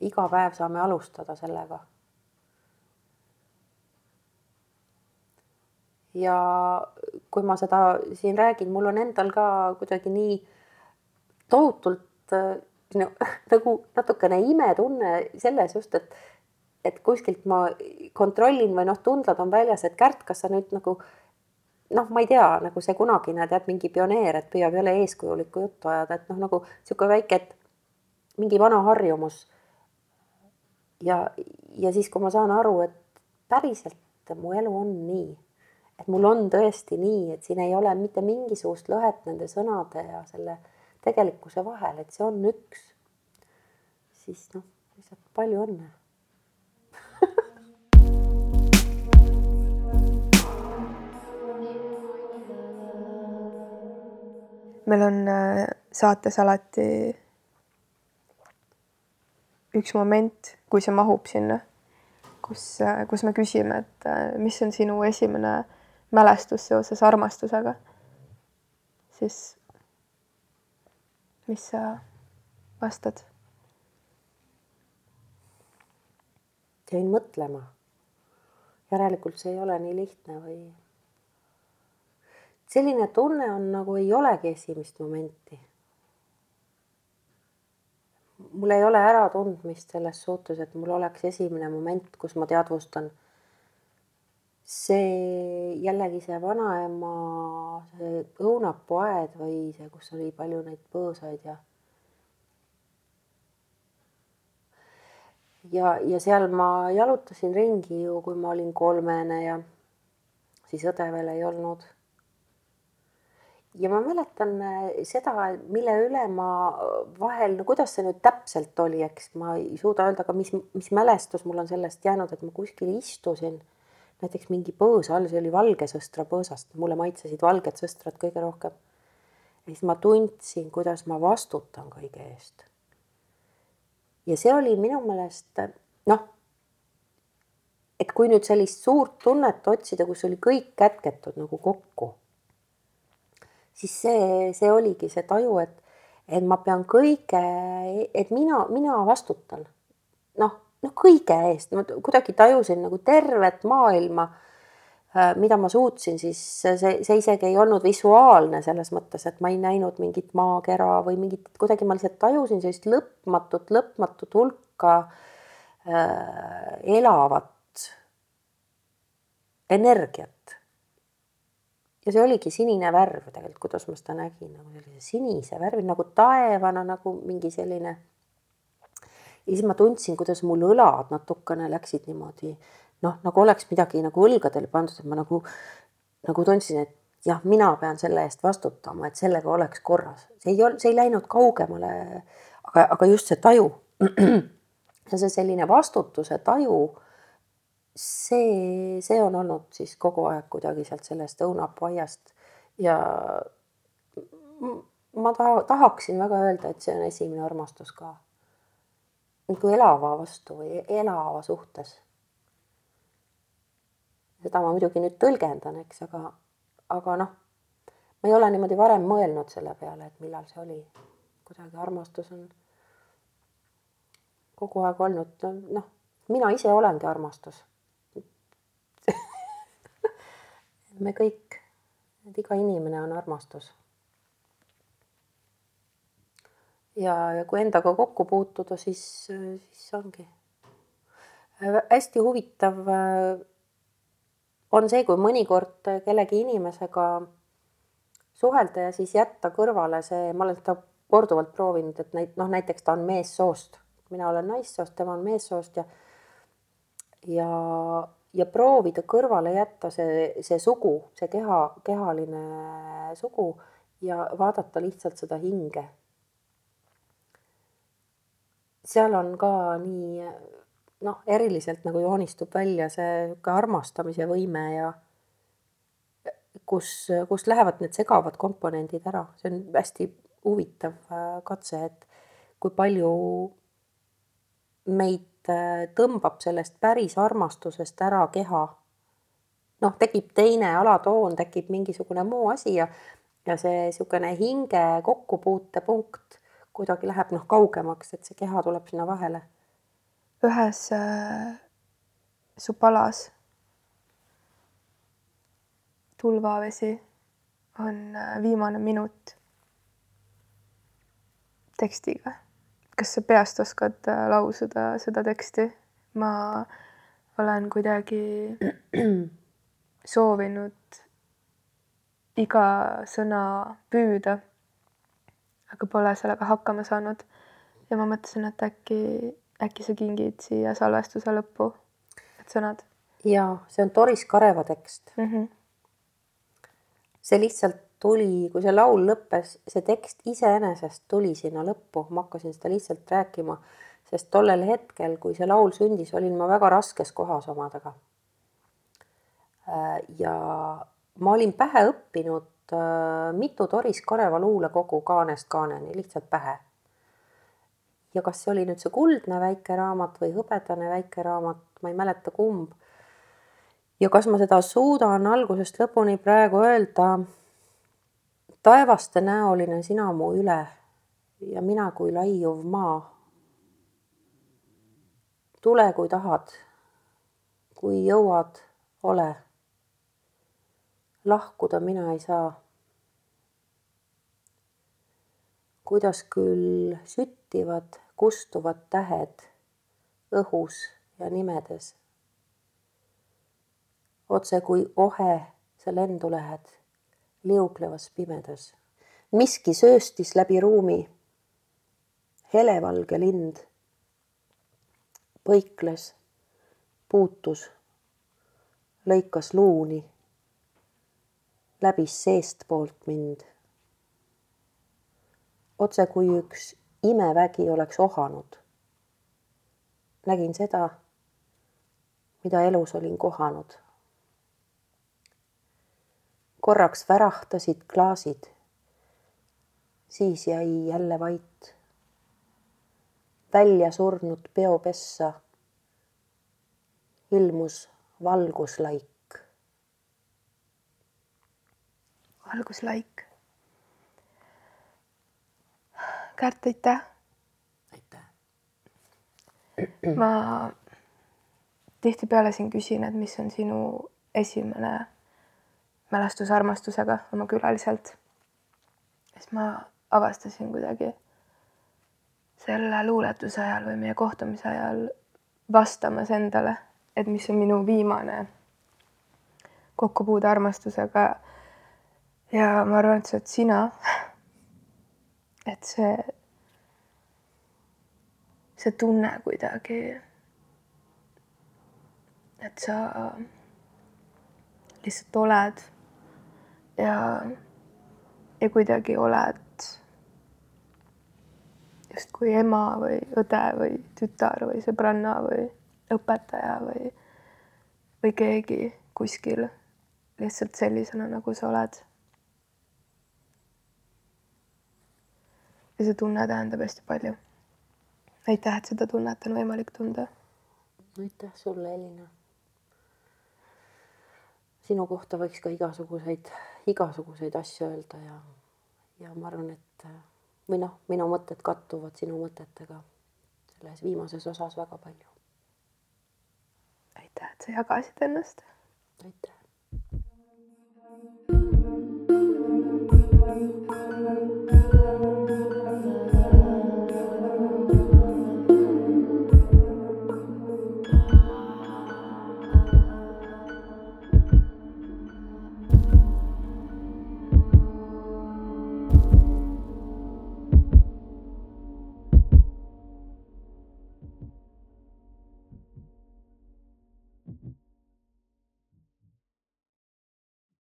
[SPEAKER 2] iga päev saame alustada sellega ja kui ma seda siin räägin, mul on endal ka kuidagi nii tohutult no, [laughs] nagu natukene imetunne selles just, et et kuskilt ma kontrollin või noh, tundlad on väljas, et Kärt, kas sa nüüd nagu noh, ma ei tea, nagu see kunagine tead mingi pioneer, et püüab jälle eeskujulikku juttu ajada, et noh, nagu niisugune väike, et mingi vana harjumus. ja, ja siis, kui ma saan aru, et päriselt mu elu on nii, et mul on tõesti nii, et siin ei ole mitte mingisugust lõhet nende sõnade ja selle tegelikkuse vahel, et see on üks, siis noh, lihtsalt palju õnne
[SPEAKER 1] meil on äh, saates alati üks moment, kui see mahub sinna, kus, äh, kus me küsime, et äh, mis on sinu esimene mälestus seoses armastusega, siis mis sa vastad?
[SPEAKER 2] jäin mõtlema. järelikult see ei ole nii lihtne või selline tunne on nagu ei olegi esimest momenti. mul ei ole äratundmist selles suhtes, et mul oleks esimene moment, kus ma teadvustan. See jällegi see vanaema, see õunapuaed või see, kus oli palju neid põõsaid ja ja, ja seal ma jalutasin ringi ju, kui ma olin kolmene ja siis õde veel ei olnud. Ja ma mäletan äh, seda, mille üle ma vahel, no kuidas see nüüd täpselt oli, eks ma ei suuda öelda, aga mis, mis mälestus mul on sellest jäänud, et ma kuskil istusin näiteks mingi põõsa all, see oli valgesõstra põõsast, mulle maitsesid valged sõstrad kõige rohkem. ja siis ma tundsin, kuidas ma vastutan kõige eest. ja see oli minu meelest noh, et kui nüüd sellist suurt tunnet otsida, kus oli kõik kätketud nagu kokku siis see, see oligi see taju, et, et ma pean kõige, et mina, mina vastutan. noh, noh kõige eest, ma kuidagi tajusin nagu tervet maailma, äh, mida ma suutsin, siis see, see isegi ei olnud visuaalne selles mõttes, et ma ei näinud mingit maakera või mingit, kuidagi ma lihtsalt tajusin sellist lõpmatut, lõpmatut hulka äh, elavat energiat ja see oligi sinine värv tegelikult, kuidas ma seda nägin, nagu sellise sinise värvi nagu taevana nagu mingi selline. Ja siis ma tundsin, kuidas mul õlad natukene läksid niimoodi noh, nagu oleks midagi nagu õlgadele pandud, et ma nagu, nagu tundsin, et jah, mina pean selle eest vastutama, et sellega oleks korras, see ei olnud, see ei läinud kaugemale. aga, aga just see taju ja [clears throat] see selline vastutuse taju see, see on olnud siis kogu aeg kuidagi sealt sellest õunapuiast ja ma taha, tahaksin väga öelda, et see on esimene armastus ka. Nagu elava vastu või elava suhtes. seda ma muidugi nüüd tõlgendan, eks, aga, aga noh, ma ei ole niimoodi varem mõelnud selle peale, et millal see oli. kuidagi armastus on kogu aeg olnud, noh, mina ise olengi armastus [laughs] me kõik, et iga inimene on armastus. Ja, ja kui endaga kokku puutuda, siis, siis ongi hästi huvitav on see, kui mõnikord kellegi inimesega suhelda ja siis jätta kõrvale see, ma olen seda korduvalt proovinud, et näit-, noh, näiteks ta on meessoost, mina olen naissoost, tema on meessoost ja ja ja proovida kõrvale jätta see, see sugu, see keha, kehaline sugu ja vaadata lihtsalt seda hinge. Seal on ka nii noh, eriliselt nagu joonistub välja see ka armastamise võime ja kus, kus lähevad need segavad komponendid ära, see on hästi huvitav äh, katse, et kui palju meid Äh, tõmbab sellest päris armastusest ära keha. noh, tekib teine alatoon, tekib mingisugune muu asi ja, ja see niisugune hinge kokkupuutepunkt kuidagi läheb noh, kaugemaks, et see keha tuleb sinna vahele.
[SPEAKER 1] ühes äh, su palas tulvavesi on äh, viimane minut tekstiga kas sa peast oskad äh, lausuda seda teksti? ma olen kuidagi soovinud iga sõna püüda, aga pole sellega hakkama saanud. ja ma mõtlesin, et äkki, äkki sa kingid siia salvestuse lõppu need sõnad.
[SPEAKER 2] ja see on Doris Kareva tekst mm. -hmm. see lihtsalt tuli, kui see laul lõppes, see tekst iseenesest tuli sinna lõppu, ma hakkasin seda lihtsalt rääkima, sest tollel hetkel, kui see laul sündis, olin ma väga raskes kohas omadega. Äh, ja ma olin pähe õppinud mitu Doris Kareva luulekogu kaanest kaaneni, lihtsalt pähe. ja kas see oli nüüd see kuldne väike raamat või hõbedane väike raamat, ma ei mäleta, kumb. ja kas ma seda suudan algusest lõpuni praegu öelda taevaste näoline sina mu üle ja mina kui laiuv maa. tule, kui tahad, kui jõuad, ole. Lahkuda mina ei saa. kuidas küll süttivad, kustuvad tähed õhus ja nimedes. otse kui ohe sa lendu lähed liuglevas pimedas. miski sööstis läbi ruumi. helevalge lind põikles, puutus, lõikas luuni, läbis seestpoolt mind. otse kui üks imevägi oleks ohanud. nägin seda, mida elus olin kohanud korraks värahtasid klaasid. siis jäi jälle vait. välja surnud peopessa ilmus valguslaik.
[SPEAKER 1] Valguslaik. Kärt, aitäh.
[SPEAKER 2] aitäh.
[SPEAKER 1] ma tihtipeale siin küsin, et mis on sinu esimene mälestus armastusega oma külaliselt. siis ma avastasin kuidagi selle luuletuse ajal või meie kohtumise ajal vastamas endale, et mis on minu viimane kokkupuude armastusega. Ja ma arvan, et see oled sina. et see, see tunne kuidagi, et sa lihtsalt oled ja, ja kuidagi oled justkui ema või õde või tütar või sõbranna või õpetaja või, või keegi kuskil lihtsalt sellisena, nagu sa oled. Ja see tunne tähendab hästi palju. aitäh, et seda tunnet on võimalik tunda.
[SPEAKER 2] aitäh sulle, Elina sinu kohta võiks ka igasuguseid, igasuguseid asju öelda ja, ja ma arvan, et või noh, minu mõtted kattuvad sinu mõtetega selles viimases osas väga palju.
[SPEAKER 1] aitäh, et sa jagasid ennast.
[SPEAKER 2] aitäh.